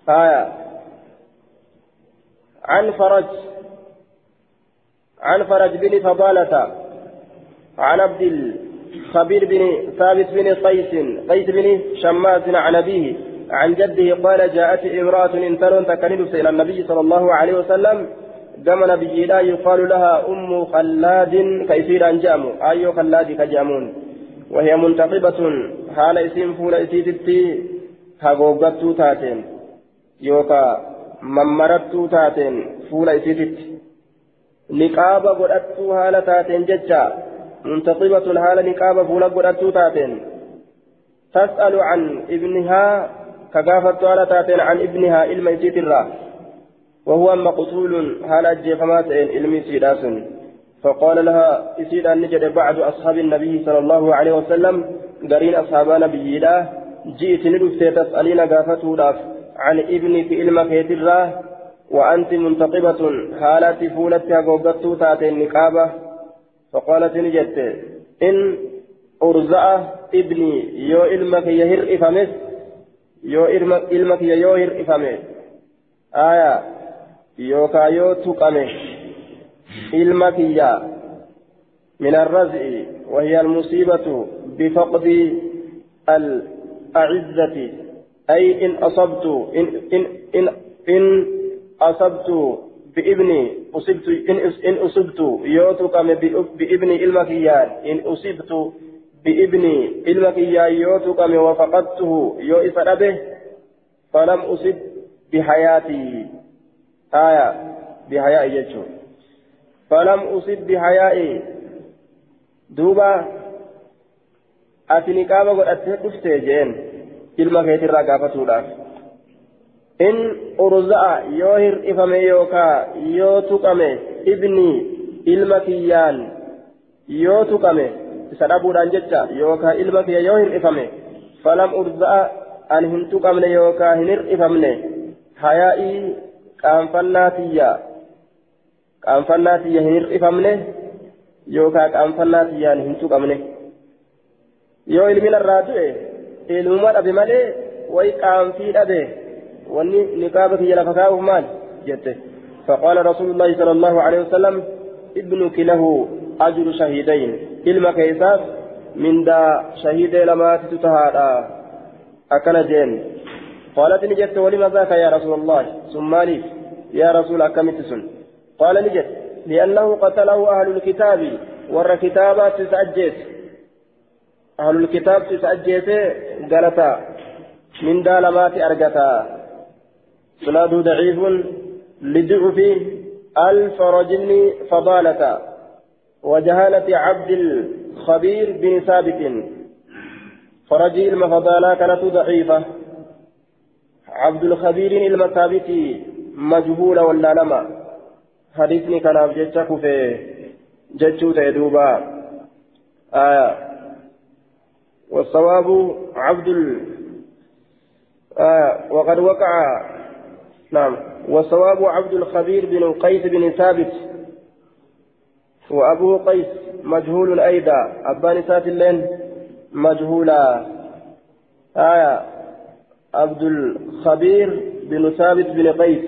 Speaker 1: آية. عن فرج عن فرج بن فضالة. عن عبد الخبير بن ثابت بن قيس قيس بن شماس عن أبيه. عن جده قال جاءت امرأة انتلون تكنلس إلى النبي صلى الله عليه وسلم كما نبي لا يقال لها أم خلاد كيسير أنجام أي خلاد كجامون. وهي منتقبة. حال اسم فول إسيتتي هاغوغتو تاتين. يوكا ممرتو تاتين فول إسيتتي. نقابة قدتو حال تاتين ججا. منتقبة حال نقابة فول قدتو تاتين. تسأل عن ابنها كغافت على تاتين عن ابنها علم يسيت الرا. وهو مقتول هل أجيفمات علم سيداس. فقال لها يسيد أن نجد بعد أصحاب النبي صلى الله عليه وسلم قرين أصحاب نبي الله جئت ندفت تسألين غافته لاف عن ابنك علم كيترا وأنت منتقبة حالات فولتها قوقت تاتين نقابة. فقالت نجدت إن أرزأ ابني يو علمك يهر إفمس yoo ilma kiyya yoo hir'ifame aya yookaa yoo tuqame ilma kiyya من الرزع وهي المصيبة بفقد الأعزة أي إن أصبت إن إن إن, إن أصبت بابني أصبت إن إن أصبت يوتك بابني المكيان إن أصبت بابني إلمك يا يوتك وفقدته يو إسرابه فلم أصب بحياتي. آية بحياء يجو. فلم أصب بحيائي دوبا أتني كابا قد أتهدفت جين. يترى قافتوداف إن أرزأ يوهر إفمي يوكا يوتكمي إبني إلمك يان يوتكمي isa dhabuudhaan jecha yookaan ilma kiyya yoo hir'ifame falam urza'a an hin tuqamne yookaan hin hir'ifamne hayaa'ii qaanfannaa tiyya qaanfannaa tiyya hin hir'ifamne yookaan qaanfannaa tiyyaan hin tuqamne yoo ilmi narraa du'e ilmuma dhabe malee way qaanfii dhabe wanni niqaaba kiyya lafa kaa'uuf maal jette فقال رسول الله صلى الله عليه وسلم ابنك له أجر شهيدين ilma keessaas mindaa shahidee lamaatitu tahaadha. Akkana jeen قالت نجت ذاك يا رسول الله ثم يا رسول أكمت سن قال نجت لأنه قتله أهل الكتاب ور كتابات تسأجيت أهل الكتاب تسأجيت قالتا من دالمات أرقتا سناد ضعيف لضعف الفرج فضالة وجهالة عبد الخبير بن ثابت. فرجي المفضالة كانت ضعيفة. عبد الخبير المثابت مجهول ولا لما حديثني كان أبجتك في جتشو تيدوبا آية والصواب عبد ال آية وقد وقع نعم. والصواب عبد الخبير بن قيس بن ثابت. وأبوه قيس مجهول أيضا. أبان سات اللين مجهولا. آية. عبد الخبير بن ثابت بن قيس.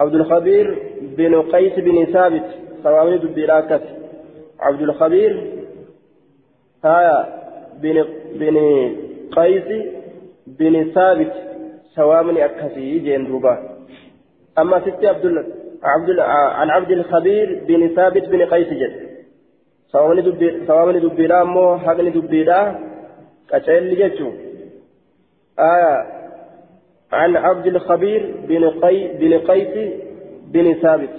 Speaker 1: عبد الخبير بن قيس بن ثابت. سواء دبيراكت عبد الخبير. آية. بن بن قيس بن ثابت. سواء أكسي جندوبا أما ست عبد عبد عن عبد الخبير بن ثابت بن قيس جد. سواء دبيرا مو حقني دبيرا كتشيل جتشو آية عن عبد الخبير بن قي بن قيس بن ثابت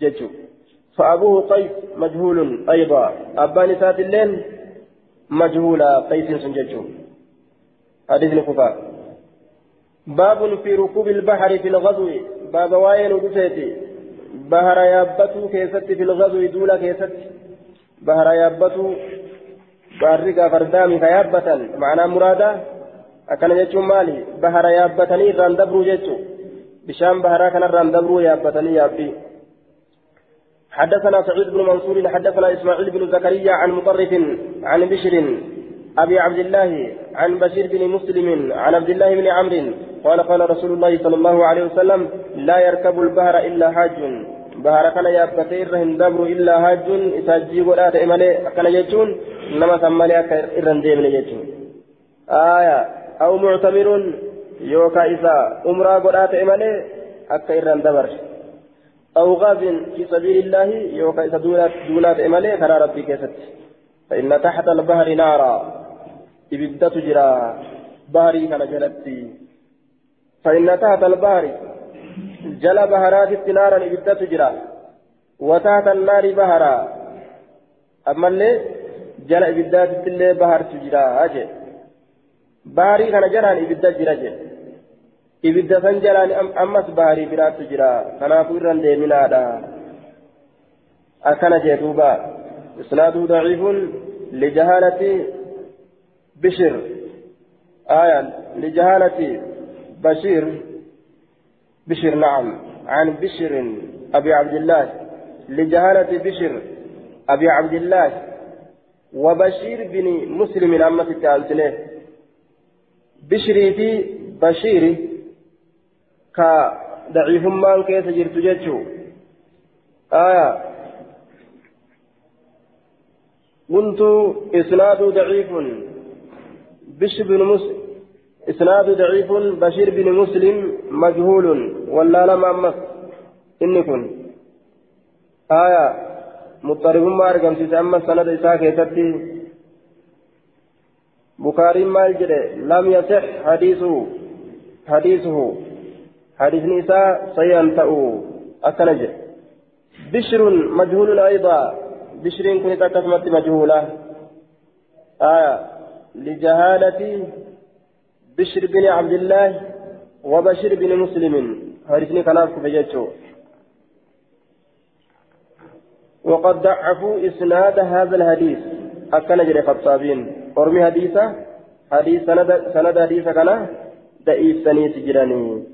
Speaker 1: جتشو فأبوه قيس مجهول أيضا. أبان سات الليل مجهولا قيس سنجتشو حديث الكفار باب في ركوب البحر في الغزو. باب واين ودفيتي بحر يابتو كيست في الغزو دولا كيست بحر يابتو بارقا فردامي فيابتا معنى مرادا akkana jechuun maali? Bahara yaabbatanii irraan dabruu jechuun bishaan baharaa kanarraan dabruu yaabbatanii yaabbii. حدثنا سعيد بن منصور حدثنا إسماعيل بن زكريا عن مطرف عن بشر أبي عبد الله عن بشير بن مسلم عن عبد الله بن عمرو قال قال رسول الله صلى الله عليه وسلم لا يركب البحر إلا حاج. بحر كان يابتي الرهن دبر إلا حاج اساجي ولا تأملي كان يجون انما سمالي الرهن ديمن يجون. آية أو معتمر يوكا إذا أمرا قرات إمالي أكا إران دبر. أو غاز في سبيل الله يوكا إذا دونات دونات إمالي كرا ربي كيست. فإن تحت البحر نارا. إبدة تجرى بحري كان جلتي فإن تحت البحر جل بهرات نارا إبدة تجرى وتحت النار بهرا أما اللي جل إبدات اللي بهر تجرى أجل baarii kana jalaan ibidda jira jedhe ibidda san jalaan ammas baarii biraattu jira kanaafuu irran deeminaadha akkana jee duuba isnaaduu daciifun lijahaalati bishir آية لجهالة بشير. بشر نعم. عن بشر أبي عبد الله. لجهالة بشر أبي عبد الله. وبشير بن مسلم أما تتعلتنه بشري في بشيري كا ضعيفمان كيس جرت جتشو آية. كنت إسناد ضعيف. بشر بن مسلم. إسناد ضعيف بشير بن مسلم مجهول ولا لم أمس إني كن. آية. مضطرب ما أرقم سيسا سند إساء كيستي بخاري مال جده لم يصح حديثه. حديثه. حديث نساء سينتأ أكنج بشر مجهول أيضا. بشر كنت أكثمت مجهولة. آية. لجهالة بشر بن عبد الله وبشر بن مسلم. حديثني كلام كفيته وقد ضعفوا إسناد هذا الحديث. أكن جري خطابين. أرمي حديثة؟ حديث سند سند حديثة كان ضعيف سنيت جراني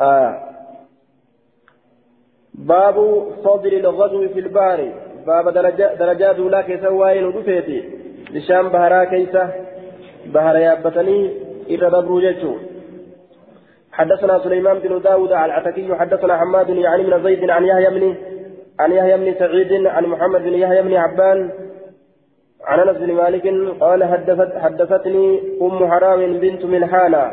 Speaker 1: آه. باب فضل الغزو في البحر. باب درجة درجات ولا كيسا وين ودفيتي لشام بهرا كيسا بهرا يابتني إذا دبروا جيتشو. حدثنا سليمان بن داود العتكي حدثنا حماد يعني من زيد عن يحيى بن عن يحيى بن سعيد عن محمد بن يحيى بن عبان عن أنس بن مالك قال حدثت حدثتني أم حرام بنت ملحانة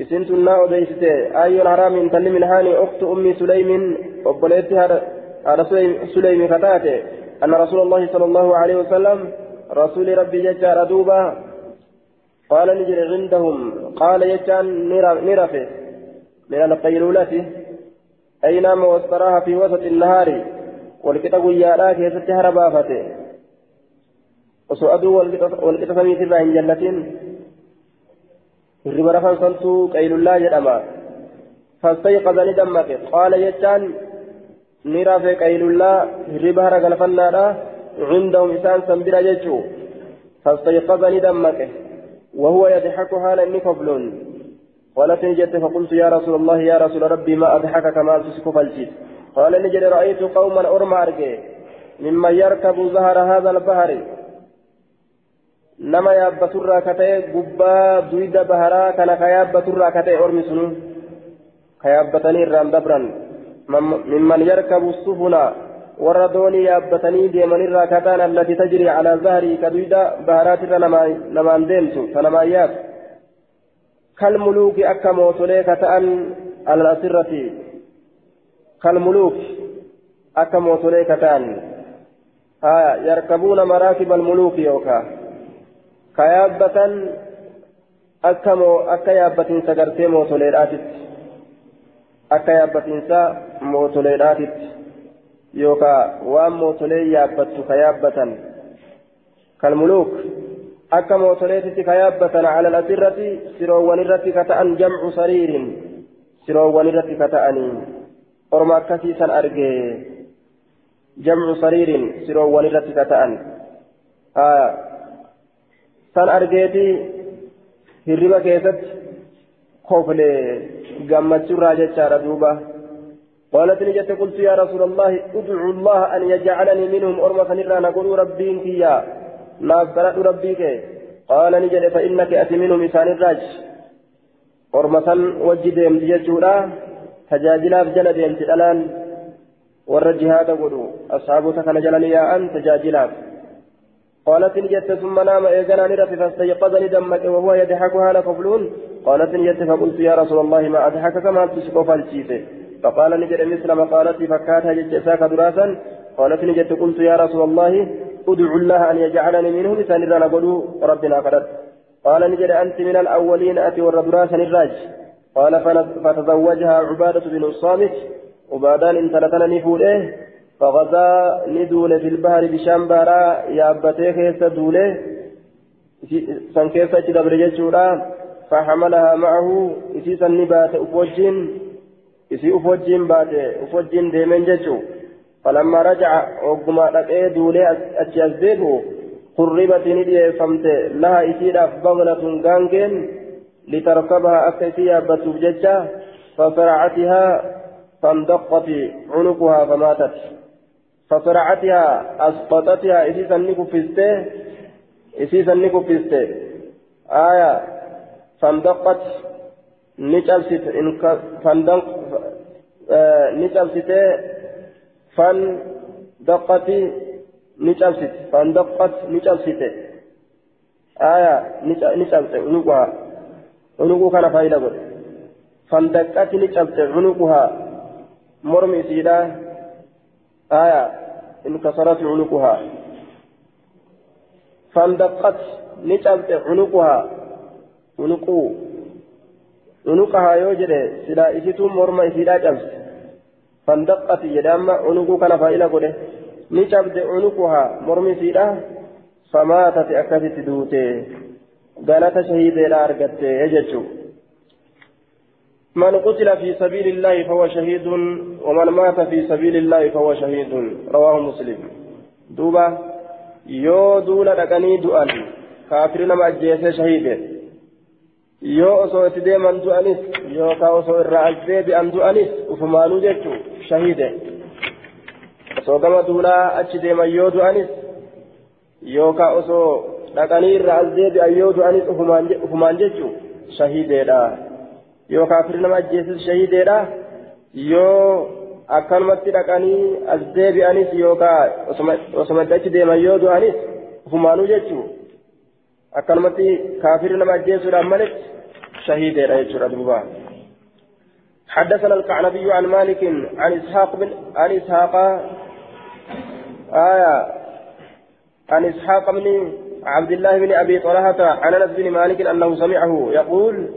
Speaker 1: اسنت النا وديستي أي حرام تل ملحاني أخت ام سليم وبليتها على سليم فتاته أن رسول الله صلى الله عليه وسلم رسول ربي ججار دوبا قال نجري عندهم. قال يجان نرفه. من القيلولة. أي نام واستراها في وسط النهار. والكتاب يا كيست هربا فته osoo aduu walqixa samiitirraa hin jallatin hirriba rafan santuu qaylullaa jedhama فاستيقظ ندمك. قال يجان نرى في قيل الله ربها رجل فنادا عندهم إنسان سنبرا يجو فاستيقظ ندمك. وهو يضحك حال إني قبلون قالت نجت فقلت يا رسول الله يا رسول ربي ما أضحك كما تسكو فالجيت قال نجد رأيت قوما أرجي ممن يركب ظهر هذا البحر ka ta'e gubbaa duyda baharaa kana ka yaabbaturraa ka ta'e ormi sunu ka yaabbatanii irraan dabran mimman yarkabu sufuna warra doonii yaabbatanii deemanirraa ka ta'an allati tajrii calaa zahrii ka duyda baharaatirra namaan deemtu ta namaan yaabtu kalmuluuki akka mootolee ka ta'an alal asirrati kalmuluuki akka mootolee ka ta'an yarkabuuna maraakiba almuluuki yookaa ka yaabbatan akka yaabbatiinsa gartee mootoleedhaatitti akka yaabbatiinsa mootoleedhaatitti yaabbattu ka yaabbatan kalmuluuk akka mootoleetitti ka yaabbatan calal asirratti siroowwan irratti ka ta'an jamcu sariirin siroowwan irratti ka ta'anii orma akkasiisan argee jamcu sariirin siroowwan irratti ka ta'an san argeeti hirriba keessatti kofle gammachuurraa jechaadha duuba قالت نجت قلت يا رسول الله ادعو الله أن يجعلني منهم أرمى فنرى نقول ربي كيا نافقرأ ربيك قال نجد فإنك أتي منهم إسان الراج أرمى وجد يمتججورا تجاجلا بجل ديمت الآن والرجهاد قلوا أصحابك كان جلني يا أن تجاجلا. قالت نجت ثم نام إيقنا نرف فاستيقظني دمك وهو يضحك هذا قبلون قالت نجت فقلت يا رسول الله ما أضحك كما تسكو فالشيته فقال نجد مثل مقالتي فكاتها جتساك دراسا قالت نجت قلت يا رسول الله ادعو الله أن يجعلني منهم سنرى نقول ربنا قدر قال نجد أنت من الأولين أتي ور دراسا الراج. قال فتزوجها عبادة بن الصامت وبعدان انتلتنا نفوله فغزا ندول في البحر بشام بارا يابتي كيس دوله سن كيس تدبر فحملها معه إسيسا نبات أفوجين إسي أفوجين بات أفوجين ديمن جيشو فلما رجع وقما لقيه دوله أتي أزديبه قربت ندي فمت لها إسيرا بغلة غانجين لتركبها أكيسي يابتو بجيشا فصرعتها فاندقت عنقها فماتت فصرعتها أسقطتها إسيسا نكفزته إسيسا نكفزته آية فاندقت نجلست إنك آه نجلسته فاندقت نجلست فاندقت نجلسته آية نجلست عنقها. عنقها كان فايدة فاندقت نجلست عنقها. مرمي سيدا آية انكسرت عنقها. فاندقت نجبت عنقها. عنقو عنقها يوجد سلا إسيتم مرمى إسيدا جبس فاندقت يدام عنقو كان فائلة قده نجبت عنقها مرمي سيدا فماتت أكثت دوته قالت شهيد لا أرقت يججو من قتل في سبيل الله فهو شهيد ومن مات في سبيل الله فهو شهيد رواه مسلم دوبا يو دولا دقني دؤان كافرين ما أجيسي شهيد يو أصو اتديما دؤانيس يو كاوسو الرأجي بأن دؤانيس وفمانو جيتو شهيد أصو كما دولا أجديما يو دؤانيس يو كاوسو دقني الرأجي بأن يو دؤانيس وفمان جيتو شهيد yoo kaafirri nama ajjeesis shahiideedha yoo akkanumatti dhaqanii as deebi'anis yookaan osoma achi deeman yoo du'anis ufumaanuu jechuun akkanumatti kaafirri nama ajjeesuudhaan malee shahiideedha jechuudha duuba. حدثنا الكعنبي عن مالك عن إسحاق بن عن إسحاق آية عن إسحاق بن عبد الله بن أبي طلحة عن أنس بن مالك أنه سمعه يقول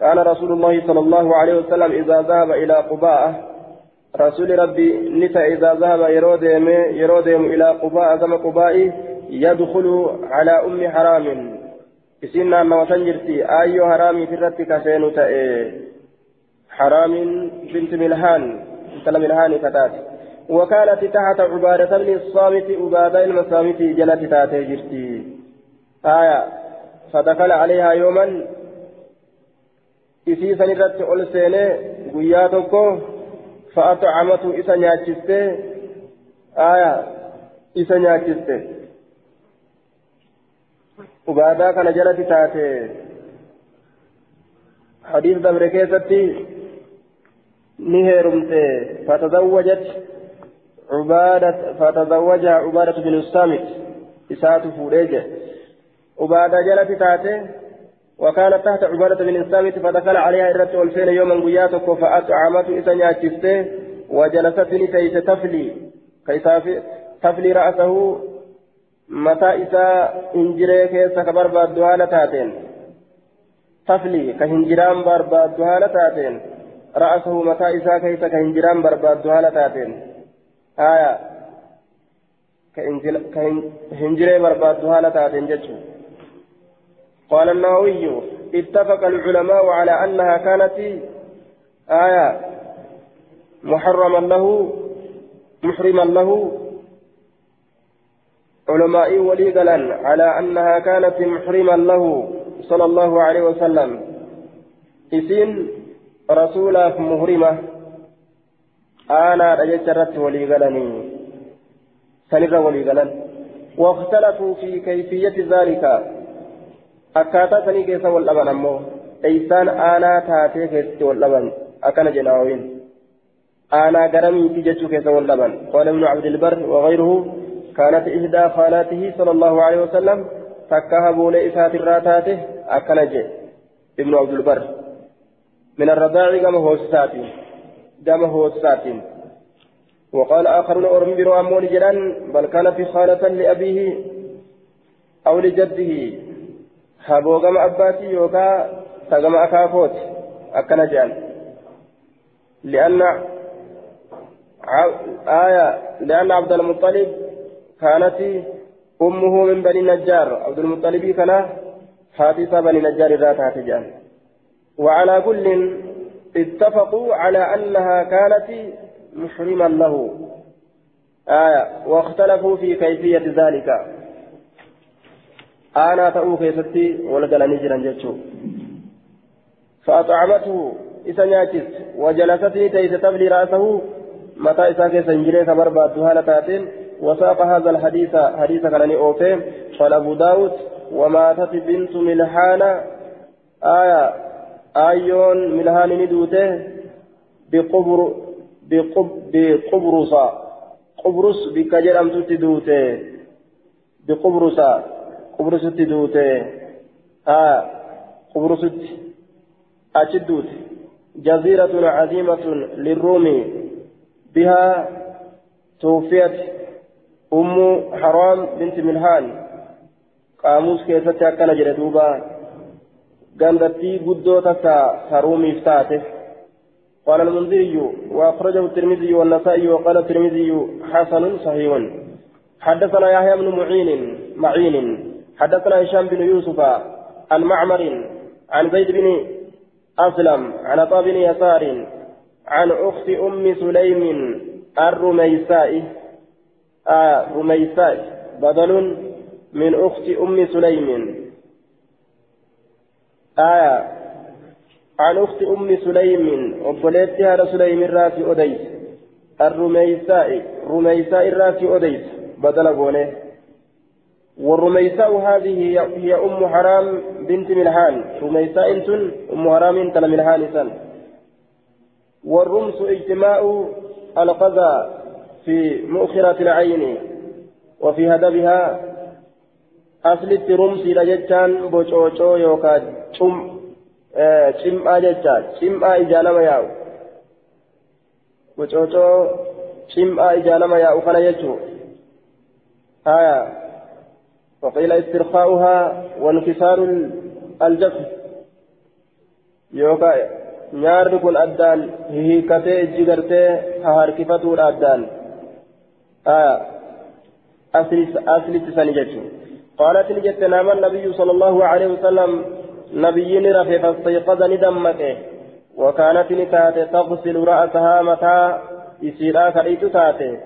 Speaker 1: كان رسول الله صلى الله عليه وسلم إذا ذهب إلى قباء رسول ربي نتا إذا ذهب يرودم يرودم إلى قباء كما قباء يدخل على أم حرام إسنا أنه تنجرتي أي حرامي في رتك سينو حرام بنت ملهان انت ملهان كتات وكانت تحت عبادة بن الصامت عبادة المصامت جلت تاتي جرتي آية فدخل عليها يوما isii san irratti ol seenee guyyaa tokko fa'axacamatu isa nyaachiste aya isa nyaachiste kana jalatti taate hadiis dabre keessatti ni heerumte fatazawwajat fatazawwajaha cubaadatu binu saamit isaatu fuudhee jedhe ubaadaa jalatti taate وكانت تحت عبادة بن الصامت فدخل عليها إرت والفين يوما قياتك فأطعمت إذا ناكسته وجلستني كيس تفلي كيس تفلي رأسه متى إذا إنجري كيس كبر بادوها لتاتين تفلي كهنجران بربادوها لتاتين رأسه متى إذا كيس كهنجران بربادوها لتاتين آية كهنجري بربادوها لتاتين جتشو قال النووي اتفق العلماء على أنها كانت آية محرما له محرما له علماء وليقلا على أنها كانت محرما له صلى الله عليه وسلم إسين رسولا مهرمة أنا رجت وليقلني سنر وليقلا واختلفوا في كيفية ذلك akkaataa sanii keessa wal dhaban ammoo eeysaan aanaa taatee keessatti wal dhaban akkana jedhaawiin aanaa garamiiti jechuu keessa wal dhaban qaala ibnu cabdilbar kaanat ihdaa khaalaatihi sala allahu alehi wasalam takka haboolee isaatirraa taate akkana jedhe ibnu cabdilbar من الرضاع كما هو ساتين كما هو ساتين وقال آخرون أرمي برو أمون جلان بل كان في خالة لأبيه أو لجده abbaatii yookaan ta gama akaafooti akkana jedhan li'anna آية لأن عبد المطلب كانت أمه من بني نجار. عبد المطلب كان حادثة بني نجار ذات هاتجان وعلى كل اتفقوا على أنها كانت محرما له. آية. واختلفوا في كيفية ذلك. ta'uu keessatti wal galanii jiran jechuudha فأطعمته. إذا ناكس وجلسته تيس تبلي رأسه. متى إذا كيس إنجلي كبر باتها لتاتين وساق هذا الحديث حديث كان أوفين قال أبو داود وماتت بنت ملحان. آية آيون ملحان ندوته بقبر بقب بقبرص قبرص بكجرم تدوته بقبرص قبرصت دوته آه قبرصت أجد دوته جزيرة عظيمة للروم. بها توفيت أم حرام بنت ملهان قاموس كيست أكنا جلدوبا قندتي قدو تسا هرومي فتاته قال المنذري وأخرجه الترمذي والنسائي وقال الترمذي حسن صحيح. حدثنا يحيى بن معين معين. حدثنا هشام بن يوسف عن معمر عن زيد بن أسلم عن عطاء بن يسار عن أخت أم سليم الرميساء آه رميساء بدل من أخت أم سليم. آية عن أخت أم سليم وبليتها سليم الراسي أديس الرميساء رميساء الراسي أديس بدل بونه والرميساء هذه هي أم حرام بنت ملحان. رميساء انتن أم حرام تل ملحان سن. والرمس اجتماع القذى في مؤخرة العين وفي هدبها أصل الترمس لجتان بوشوشو يوكا شم شم'a jecha shim'aa ijaalama yaa'u bocoocoo shim'aa ijaalama yaa'u kana jechuu haya وقيل استرخاؤها وانكسار الجسد يوكا نيار كن أدان هي كتي جيغرتي هاركفتو الأدان آه أسلس سنجتو قالت نجت نام النبي صلى الله عليه وسلم. نبي رفي فاستيقظ ندمك. وكانت نتاتي تغسل رأسها متى يسيرا كريت تاتي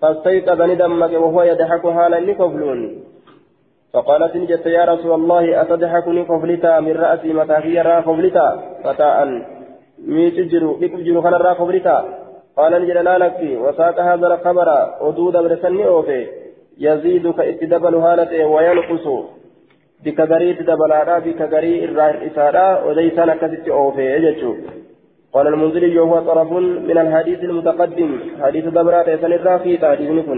Speaker 1: فاستيقظ ندمك وهو يضحك حالا لكفلون فقالت نجت يا رسول الله أتضحكني كفلتا من رأسي متى هي را كفلتا فتاء ميتجرو بكجرو خنا را كفلتا قال نجد لا لك وساق هذا الخبر. ودود برسني أوفي. يزيد كإتدبل هالته وينقص. بك غريت دبلادا بك غري إسارا وديسان كست أوفي. يجتشو. قال المنذري وهو طرف من الحديث المتقدم. حديث دبرات يسنر في حديث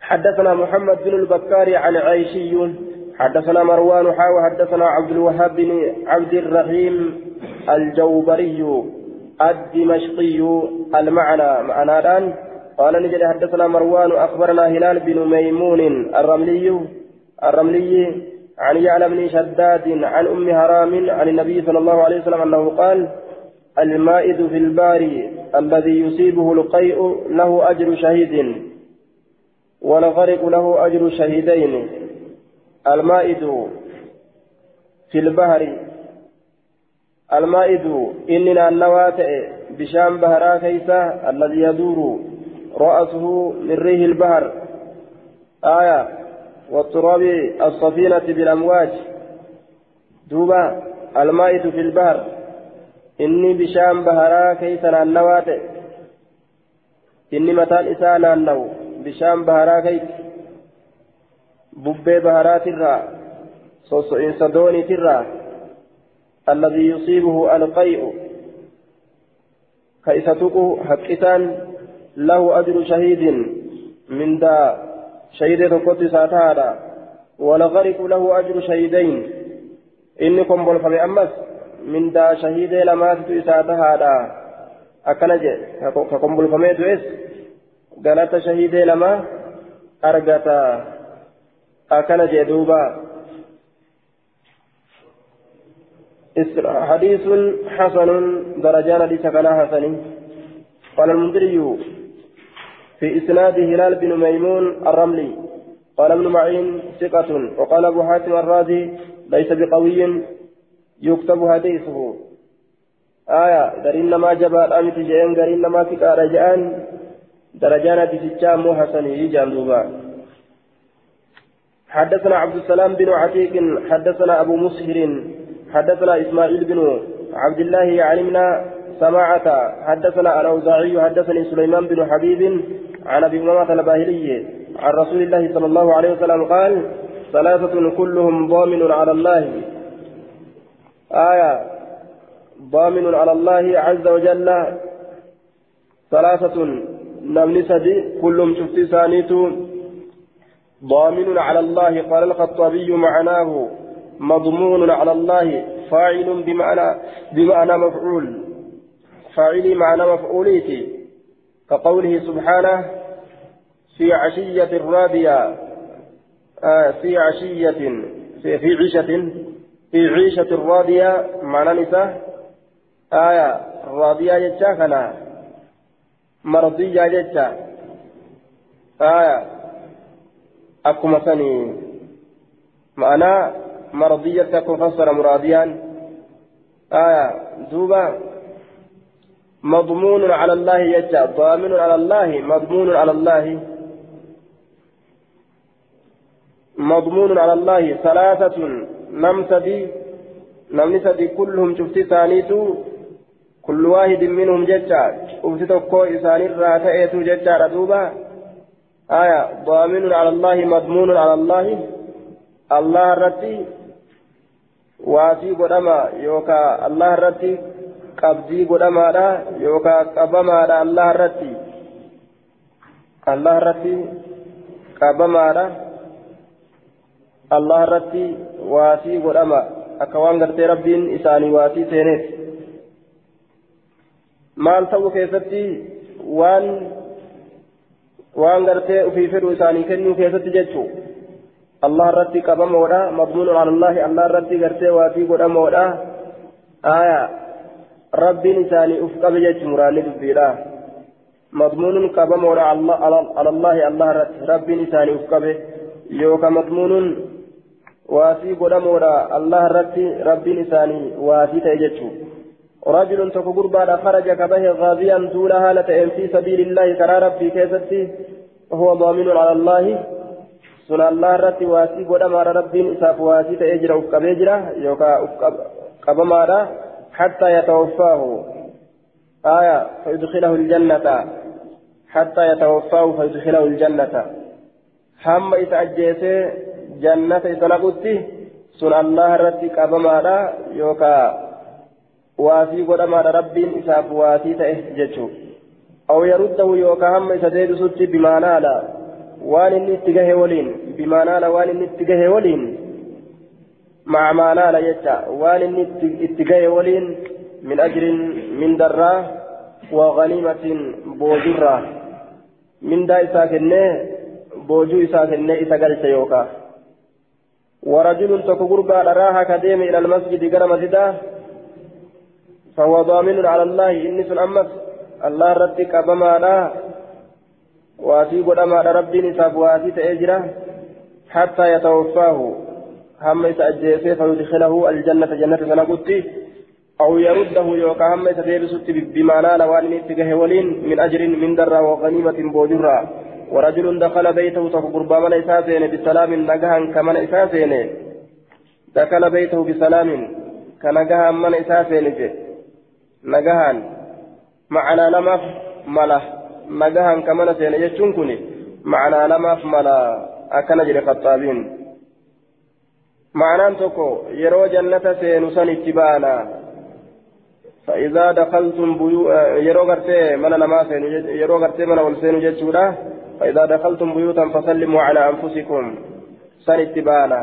Speaker 1: حدثنا محمد بن البكار عن عيشي. حدثنا مروان حاو حدثنا عبد الوهاب بن عبد الرحيم الجوبري. الدمشقي المعنى معنى الآن قال نجد حدثنا مروان أخبرنا هلال بن ميمون الرملي الرملي عن يعلى بن شداد عن أم هرام عن النبي صلى الله عليه وسلم أنه قال المائد في البار الذي يصيبه القيء له أجر شهيد والغرق له أجر شهيدين. المائد في البحر المائد إننا النواتئ بشام بهرا كيسا الذي يدور رأسه من ريه البحر. آية والتراب الصفينة بالأمواج. دوبا المائد في البحر. إني بشام بهرا كيسا النواتئ إني متان إسانا النو بشام بهرا كيس. ببي بهرات الرا صوصئين صدوني ترا الذي يصيبه القيء كيستك حقتان له أجر شهيد من دا شهيد تقوت ساتادا. ولغرق له أجر شهيدين. إنكم بلفم أمس من دا شهيد لما تساتادا أكنج ككم بلفم دويس. قالت شهيد لما أرقتا أكنج دوبا. حديث حسن درجان حديث كان حسن. قال المنذري في إسناد هلال بن ميمون الرملي. قال ابن معين ثقة. وقال أبو حاتم الرازي ليس بقوي يكتب حديثه. آية درين ما جبا الأمت جئن درين ما في رجعان درجان مو حسن. يجان دوبا. حدثنا عبد السلام بن عتيق حدثنا أبو مسهر حدثنا إسماعيل بن عبد الله علمنا سماعة. حدثنا الأوزاعي حدثني سليمان بن حبيب عن أبي أمامة الباهلي عن رسول الله صلى الله عليه وسلم قال ثلاثة كلهم ضامن على الله. آية ضامن على الله عز وجل. ثلاثة نمني سدي كلهم شفتي سانيتو. ضامن على الله. قال الخطابي معناه. مضمون على الله فاعل بمعنى بمعنى مفعول. فاعل معنى مفعوليتي كقوله سبحانه في عشية رابية آه في عشية في, في عيشة في عيشة راضية معنى نساء آية راضية جتشا كنا مرضية جتشا آية أكما سني معنى مرضية تكون فسر آية دوبا مضمون على الله يجا. ضامن على الله مضمون على الله. مضمون على الله. ثلاثة. نم سدي نم سدي كلهم شفتي ثانيتو. كل واحد منهم ججا. شفتي تكو إسان الراتئتو ججا. ردوبا آية. ضامن على الله مضمون على الله. الله رتي. واسي قدما يوكا الله رتي qabdii godhamaadha yookaan qabamaadha allah irratti allah irratti qabamaadha allah irratti waasii godhama akka waan gartee rabbiin isaanii waasii seeneef maal ta'uu keessatti waan waan gartee ofii fedhu isaanii kennuu keessatti jechuun allah irratti qabamoodha madmuun alallahi allah irratti gartee waasii godhamoodha aayaa. rabbiin isaanii uf qabe jechuun muraanni dubbiidha madmuunun qabamoodha alallahi allah irratti rabbiin isaanii uf qabe yookaan madmuunun waasii godhamoodha allah irratti rabbiin isaanii waasii ta'e jechuun رجل تكبر بعد خرج كبه غازيا دولها لتئن في سبيل الله ترى ربي كيفتي وهو ضامن على الله سنة الله رتي واسي قد أمر ربي إساف واسي تأجر أفقب يجرى يوكا أفقب مارا حتى يتوفاه آية فيدخله الجنة حتى يتوفاه فيدخله الجنة هم إذا أجيسي جنة إذا نقضي سنة الله رتي قبمارا يوكا waasii godhamaadha. Rabbiin isaaf waasii ta'e jechuun aw yaruddahu yookaan hamma isa deebisutti bimaanaadha waan inni itti gahe waliin bimaanaadha waan inni itti gahe waliin macmaanaadha jecha waan inni itti gahe waliin min ajrin min darraa waganiimatiin boojurraa mindaa isaa kennee boojuu isaa kennee isa galcha yookaan ورجل تكبر راها كديم إلى المسجد قرم مسجده فهو ضامن على الله إني سن أمس الله رتك أبما لا واتي قد أما ربي نساب واتي تأجره حتى يتوفاه هم يتأجيسه فيدخله الجنة جنة سنقتي أو يرده يوكا هم يتديرست بما نال وأن يتقه ولين من أجر من در وغنيمة بوجرة ورجل دخل بيته تقرب من إساسين بسلام نجها كمن إساسين دخل بيته بسلام كنجها من إساسين nagahan. Ma'anaa namaaf mala. Kamana seene jechuun kun ma'anaa namaaf mala akkana jedhe qaxxaabiin ma'anaan tokko yeroo jannata seenu san itti baana فإذا دخلتم بيو يرو غرتي من نما سينو يرو غرتي من ول سينو جچودا فإذا دخلتم بيوتا فسلموا على أنفسكم سن اتبانا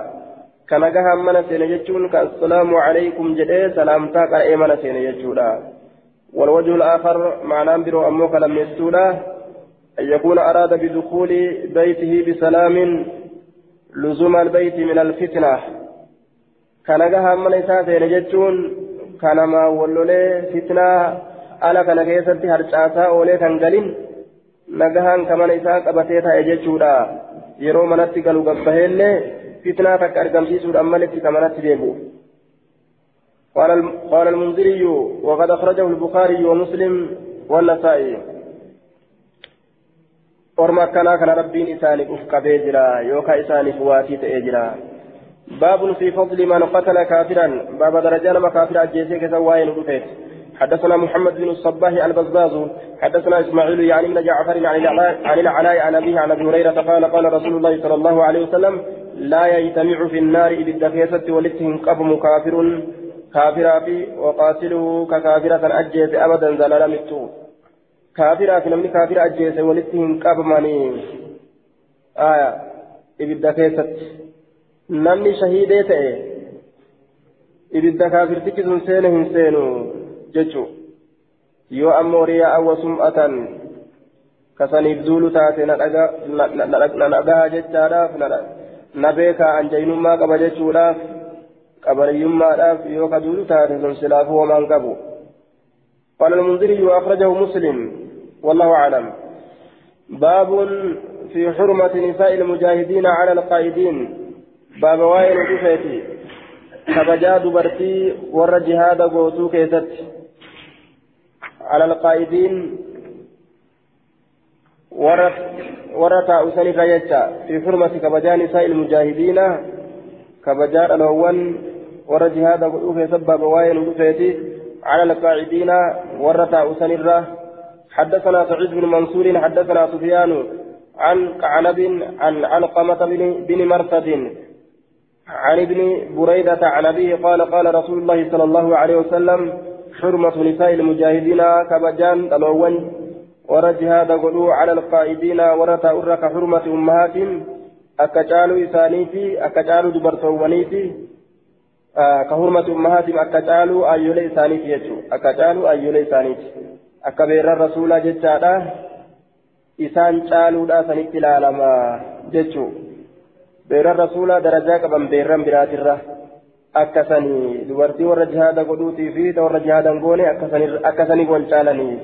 Speaker 1: mana seene jechuun ka assalaamu calaykum jedhee salaamtaa qara'ee mana seene jechuudha والوجه الآخر معناه برو أموك لم يستولا أن يكون أراد بدخول بيته بسلام لزوم البيت من الفتنة. كان جها من إساسين جتون كان ما ولولي فتنة على كان كيست هرشاسا أولي كان قلن نجهان كمان إساس أبتيتها يجتشودا يرو منتي قالوا قبهيلي فتنة تك أرقمسيس الأمالك كما نتبيبو قال قال المنذري وقد أخرجه البخاري ومسلم والنسائي. kana rabbiin isaaniif uf qabee jira yookaan isaaniif waatii ta'ee jira باب في فضل من قتل كافرا باب درجة لما كافر أجيسي كذا واين رفيت. حدثنا محمد بن الصباح البزاز حدثنا إسماعيل يعني من جعفر عن عن العلاء عن أبيه عن أبي هريرة قال قال رسول الله صلى الله عليه وسلم لا يجتمع في النار كيست ولتهم قبم كافر. كافرا في وقاتله ككافرة أجيس أبدا زلال متو كافرا في نمني كافر أجيس ولتهم قبمني آية إبدا كيست. نمني شهيدي تأي إبدا كافر تكسن سينه سينو. ججو. yoo ammoo riyaa awwa sum'atan kasaniif duulu taate na dhagaa jechaadhaaf na beekaa anjaynummaa qaba jechuudhaaf qabariyyummaadhaaf yoo ka duulu taate sun silaafuu homaan qabu. قال المنذري وأخرجه مسلم والله أعلم. باب في حرمة نساء المجاهدين على القائدين. باب وائل دفيتي كبجا دبرتي ور جهاد قوتو كيست. على القائدين ورث أسني في حرمة كبجا نساء المجاهدين كبجا الأول ور جهاد قوتو سبب وائل دفيتي على القاعدين ورث أسني حدثنا سعيد بن منصور حدثنا سفيان عن كعنب عن علقمة بن, بن مرثد عن ابن بريدة عن أبيه قال قال رسول الله صلى الله عليه وسلم حرمة نساء المجاهدين كبجان تلون ورجهاد قلوا على القائدين ورتا أرك حرمة أمهاتهم أكجالوا إسانيتي أكجالوا دبرتوانيتي آه كحرمة أمهاتهم أكجالوا أيولي إسانيتي يجو أكجالوا أيولي إسانيتي أكبر الرسول ججادا إسان جالوا لا سنت العالم ججو beeran rasuulaa darajaa qaban beeran biraatirra akkasanii dubartii warra jihaada godhuutii fi ta warra jihaadan goone akkasanii wal caalanii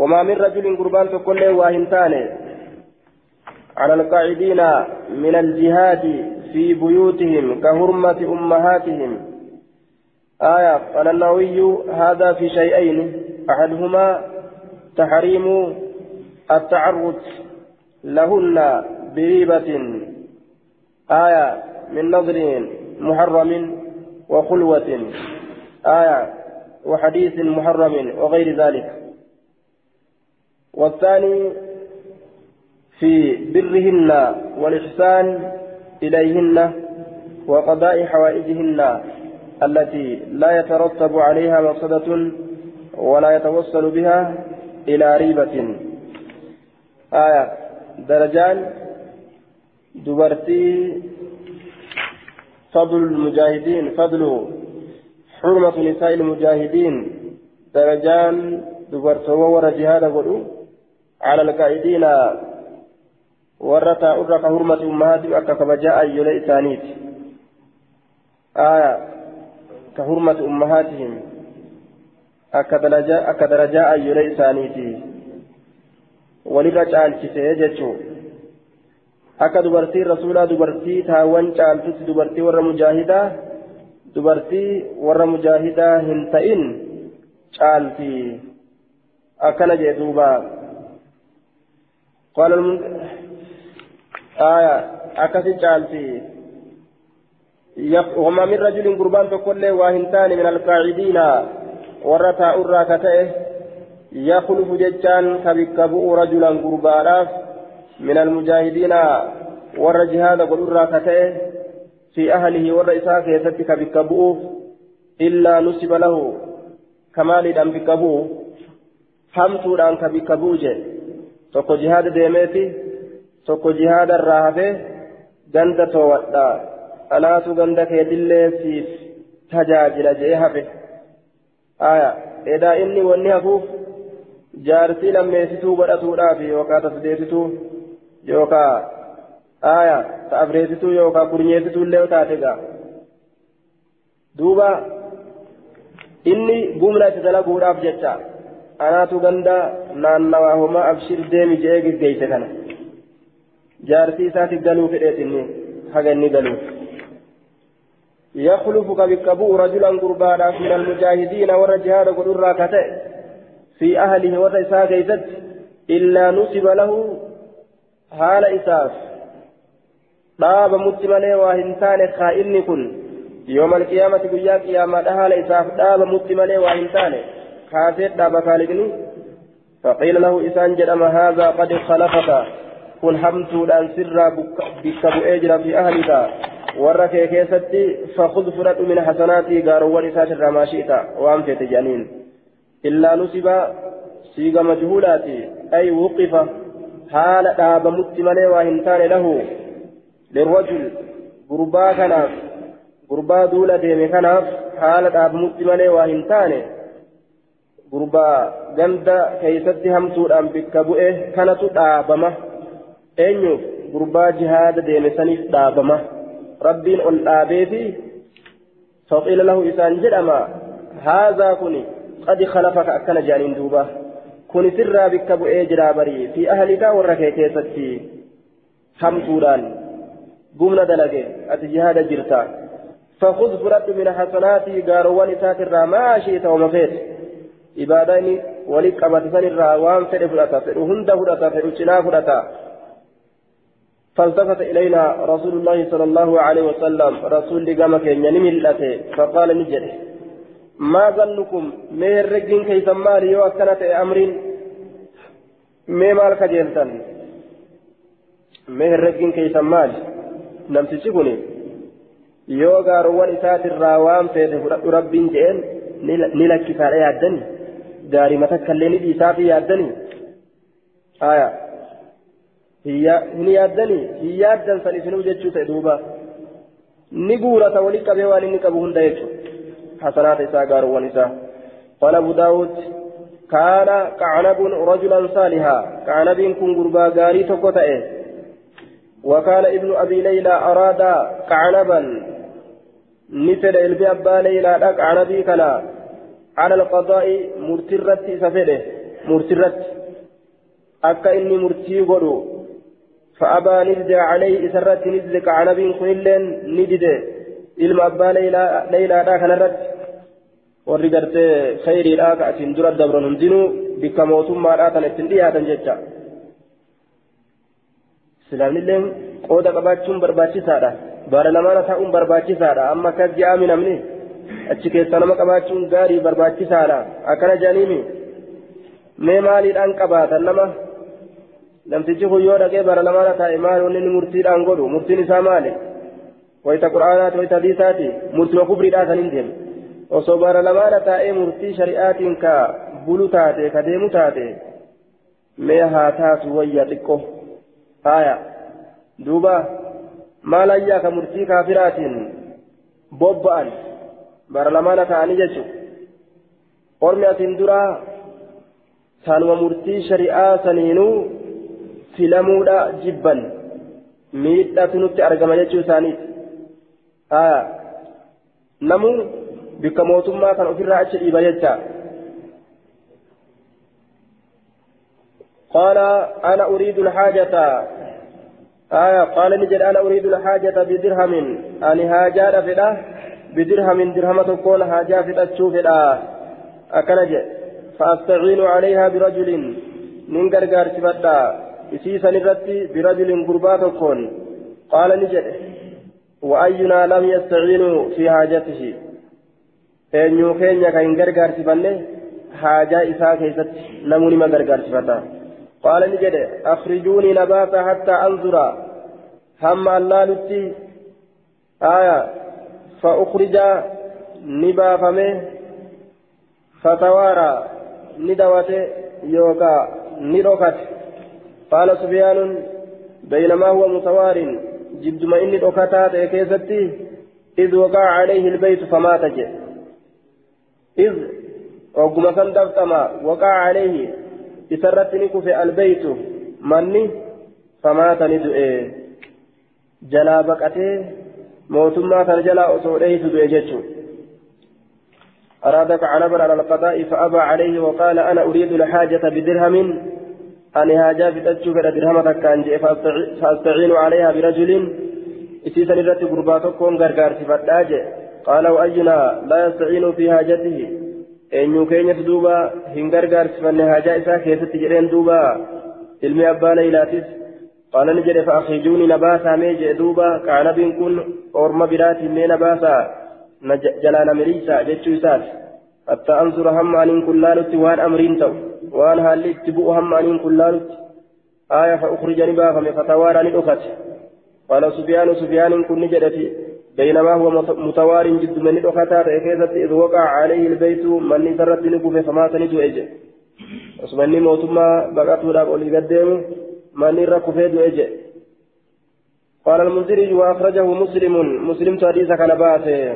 Speaker 1: wamaa min rajulin gurbaan tokkollee waa hin taane على القاعدين من الجهاد في بيوتهم كهرمة أمهاتهم. آية قال النووي هذا في شيئين. أحدهما تحريم التعرض لهن بريبة. آية من نظر محرم وخلوة. آية وحديث محرم وغير ذلك. والثاني في برهن والإحسان إليهن وقضاء حوائجهن التي لا يترتب عليها مقصدة ولا يتوصل بها إلى ريبة. آية درجان دبرتي فضل المجاهدين فضل حرمة نساء المجاهدين. درجان دبرتو ور جهاد على القائدين. ورتا أرق حرمة أمهاتهم أكا كبجاء يلي إسانيت آية كحرمة أمهاتهم أكا درجاء يلي إسانيتي ولذا جعلتي جتشو akka dubartiin rasuulaa dubartii taawwan caaltutti dubartii warra mujaahidaa dubartii warra mujaahidaa hin ta'in caalti akkana jee duuba qaala aya akkasi caalti وما من رجل قربان تقول واهنتان من القاعدين ورتا أرى كتئه يخلف ججان كبكبؤ رجلا قربانا من المجاهدين ور جهاد قدر كتئه في أهله ور إساك يتتك بكبؤه إلا نسب له كمال دم بكبؤه همتو دان كبكبوجه tokko jihaada deemeeti tokko jihaada irraa hafe ganda toowadha anaatu ganda keetillee siif tajaajila jee hafe aya edaa inni wanni hafuuf jaarsii lammeessituu godhatuudhaaf yookaan tasdeessituu yookaan aya ta'afreessituu yookaan kurnyeessituu illee taate gaa duuba inni gumna itti dalaguudhaaf jecha anaatu ganda naannawaa homaa abshir deemi jee geggeeyse kana jaarsii isaati galuu fedheetinni haga inni galuuf يخلف كبكبو رجلا قربانا من المجاهدين والرجهاد قدرا كتئ في أهله ورئيسا كيست إلا نسب له حال إساف kaa'inni kun yooma alqiyaamati guyyaa qiyaamaadha haala isaaf dhaaba mutti malee waa hin taane kaasee dhaaba kaaliqni فقيل له إسان جرم هذا قد خلفك كن حمت الآن سرا بك بؤجر في أهلك ورك كيستي فخذ فرد من حسناتي قالوا ورثات ما شئت وأنت جانين إلا نسب سيغ مجهولاتي أي وقف حال داب متمنى وهنتان له للرجل غربا كناف غربا دولة ديمي كناف حال داب متمنى وهنتان غربا ganda keeysatti hamtuudhaan bikka bu'e kanatu dhaabama. Eenyuuf gurbaa jihaada deeme saniif dhaabama rabbiin ol dhaabeefi faqiila lahu isaan jedhama haazaa kun qad khalafaka akkana jedhaniin duuba kun sirraa bikka bu'ee jiraa barii fi ahlikaa warra kee keessatti hamtuudhaan gumna dalage ati jihaada jirta فخذ فرد من حسناتي قاروان إسات ما شئت وما فيت qabate san irraa waan fedhe fudhata fedhu hunda fudhata fedhu cinaa fudhata فالتفت إلينا رسول الله صلى الله عليه وسلم رسول قام كين نملته فقال نجد ما ظنكم؟ ما الرجين كيف مالي؟ يو أكنت أمرين. ما مالك جيلتن ما الرجين كيف مالي؟ نمتشكني يو قاروان إسات الراوان فيه ربين جين نلكفار يادني gaarii matakkallee ni dhiisaa fi yaaddanii aya hin yaaddanii hin yaaddan san isinuu jechuu ta'e duuba. Ni guurata walii qabee waan inni qabu hunda jechuudha. Hasanaata isaa gaaruwwan isaa. قال أبو داود كان كعنب رجلا صالحا كعنب كن غربا غاري تقوتئ وكان ابن أبي ليلى أراد كعنبا نفد البي أبا ليلى كعنبي كلا على القضاء مرترت سفده مرترت أكا إني مرتي قدو فأبى نزد عليه إسرت نزد كعنب كنلين ندد إلما أبا ليلى ليلى ذاك نرد warri gartee khayriidhaa ka asin dura dabran hundinuu bikka mootummaadhaa tan ittiin dhiyaatan jecha islaamnilleen qooda qabaachuun barbaachisaadha baarlamaana ta'uun barbaachisaadha amma akkas je'aami namni achi keessa nama qabaachuun gaarii barbaachisaadha akkana jedhaniimi mee maaliidhaan qabaatan nama namtichi kun yoo dhaqee baarlamaana taa'e maal wanni inni murtiidhaan godhu murtiin isaa maali wayita qura'aanaati wayita hadiisaati murtima kubriidhaa saniin deema osoo baarlamaana taa'ee murtii shari'aatiin ka bulu taate ka deemu taate mee haa taatu wayya xiqqoo haya duuba maal ayyaa ka murtii kaafiraatiin bobba'an baarlamaana ta'anii jechuun ormi atiin duraa saanuma murtii shari'aa saniinuu filamuudha jibban. Miidhatu nutti argama jechuu isaaniiti haya namuu bikka mootummaa kan ofirraa achi dhiiba jecha. قال أنا أريد الحاجة آية قال نجد أنا أريد الحاجة بدرهم أني هاجار فدا بدرهم درهم تكون هاجا فدا تشوف أكنج فأستعين عليها برجل من سبدا إسيسا نرتي برجل قربا تكون قال نجد وأينا لم يستعين في حاجته kan hin gargaarsifanne haajaa isaa keessatti namni ma gargaarsifata qaala ni jedhe akhrijuunii nabaata hattaa anzura hamma allaalutti aya fa ukhrija ni baafame fatawaaraa ni dawate yookaa ni dhokate qaala sufyaanun بينما هو متوار جد ما إني ta'e keessatti إذ وقع عليه البيت فمات جئ إذ وقم سندفتما وقع عليه إسرت نكف البيت مني فمات ندؤه جلا بقته موتما ترجلا أصوليه تدؤه جتشو. أرادك عنبر على القضاء فأبى عليه وقال أنا أريد الحاجة بدرهم. أني هاجا فتتشو فلا درهم كان فأستعين عليها برجل إسيسا نرتي قرباتكم غرغار سفتاجه قال وأينا لا يستعين في حاجته gargaarsifanne haajaa isaa keessatti jedheen duuba ilmi abbaa leeylaatis qaala ni jedhe fa'akiijuuni na baasaa mee jedhe duuba qaanabiin kun orma biraatiin mee na baasaa na jalaa na miliisa jechuu isaati hatta anzura hamma aniin kun laalutti waan amriin ta'u kun laalutti aaya fa ukhrija ni baafame fatawaaraa ni dhokate. Qaala sufyaanu sufyaaniin kun ni jedheti بينما هو متوار جد من أختا كيست إذ وقع عليه البيت من سرت نقوف فمات ندو إجي وسمني موتما بقاته لاب أولي قدام من ركف يدو إجي قال المنذري وأخرجه مسلم مسلم حديث كان باسه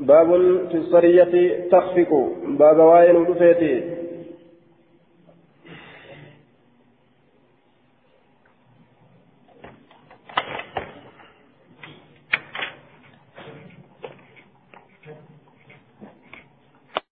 Speaker 1: باب في الصرية تخفق باب واين ودفيتي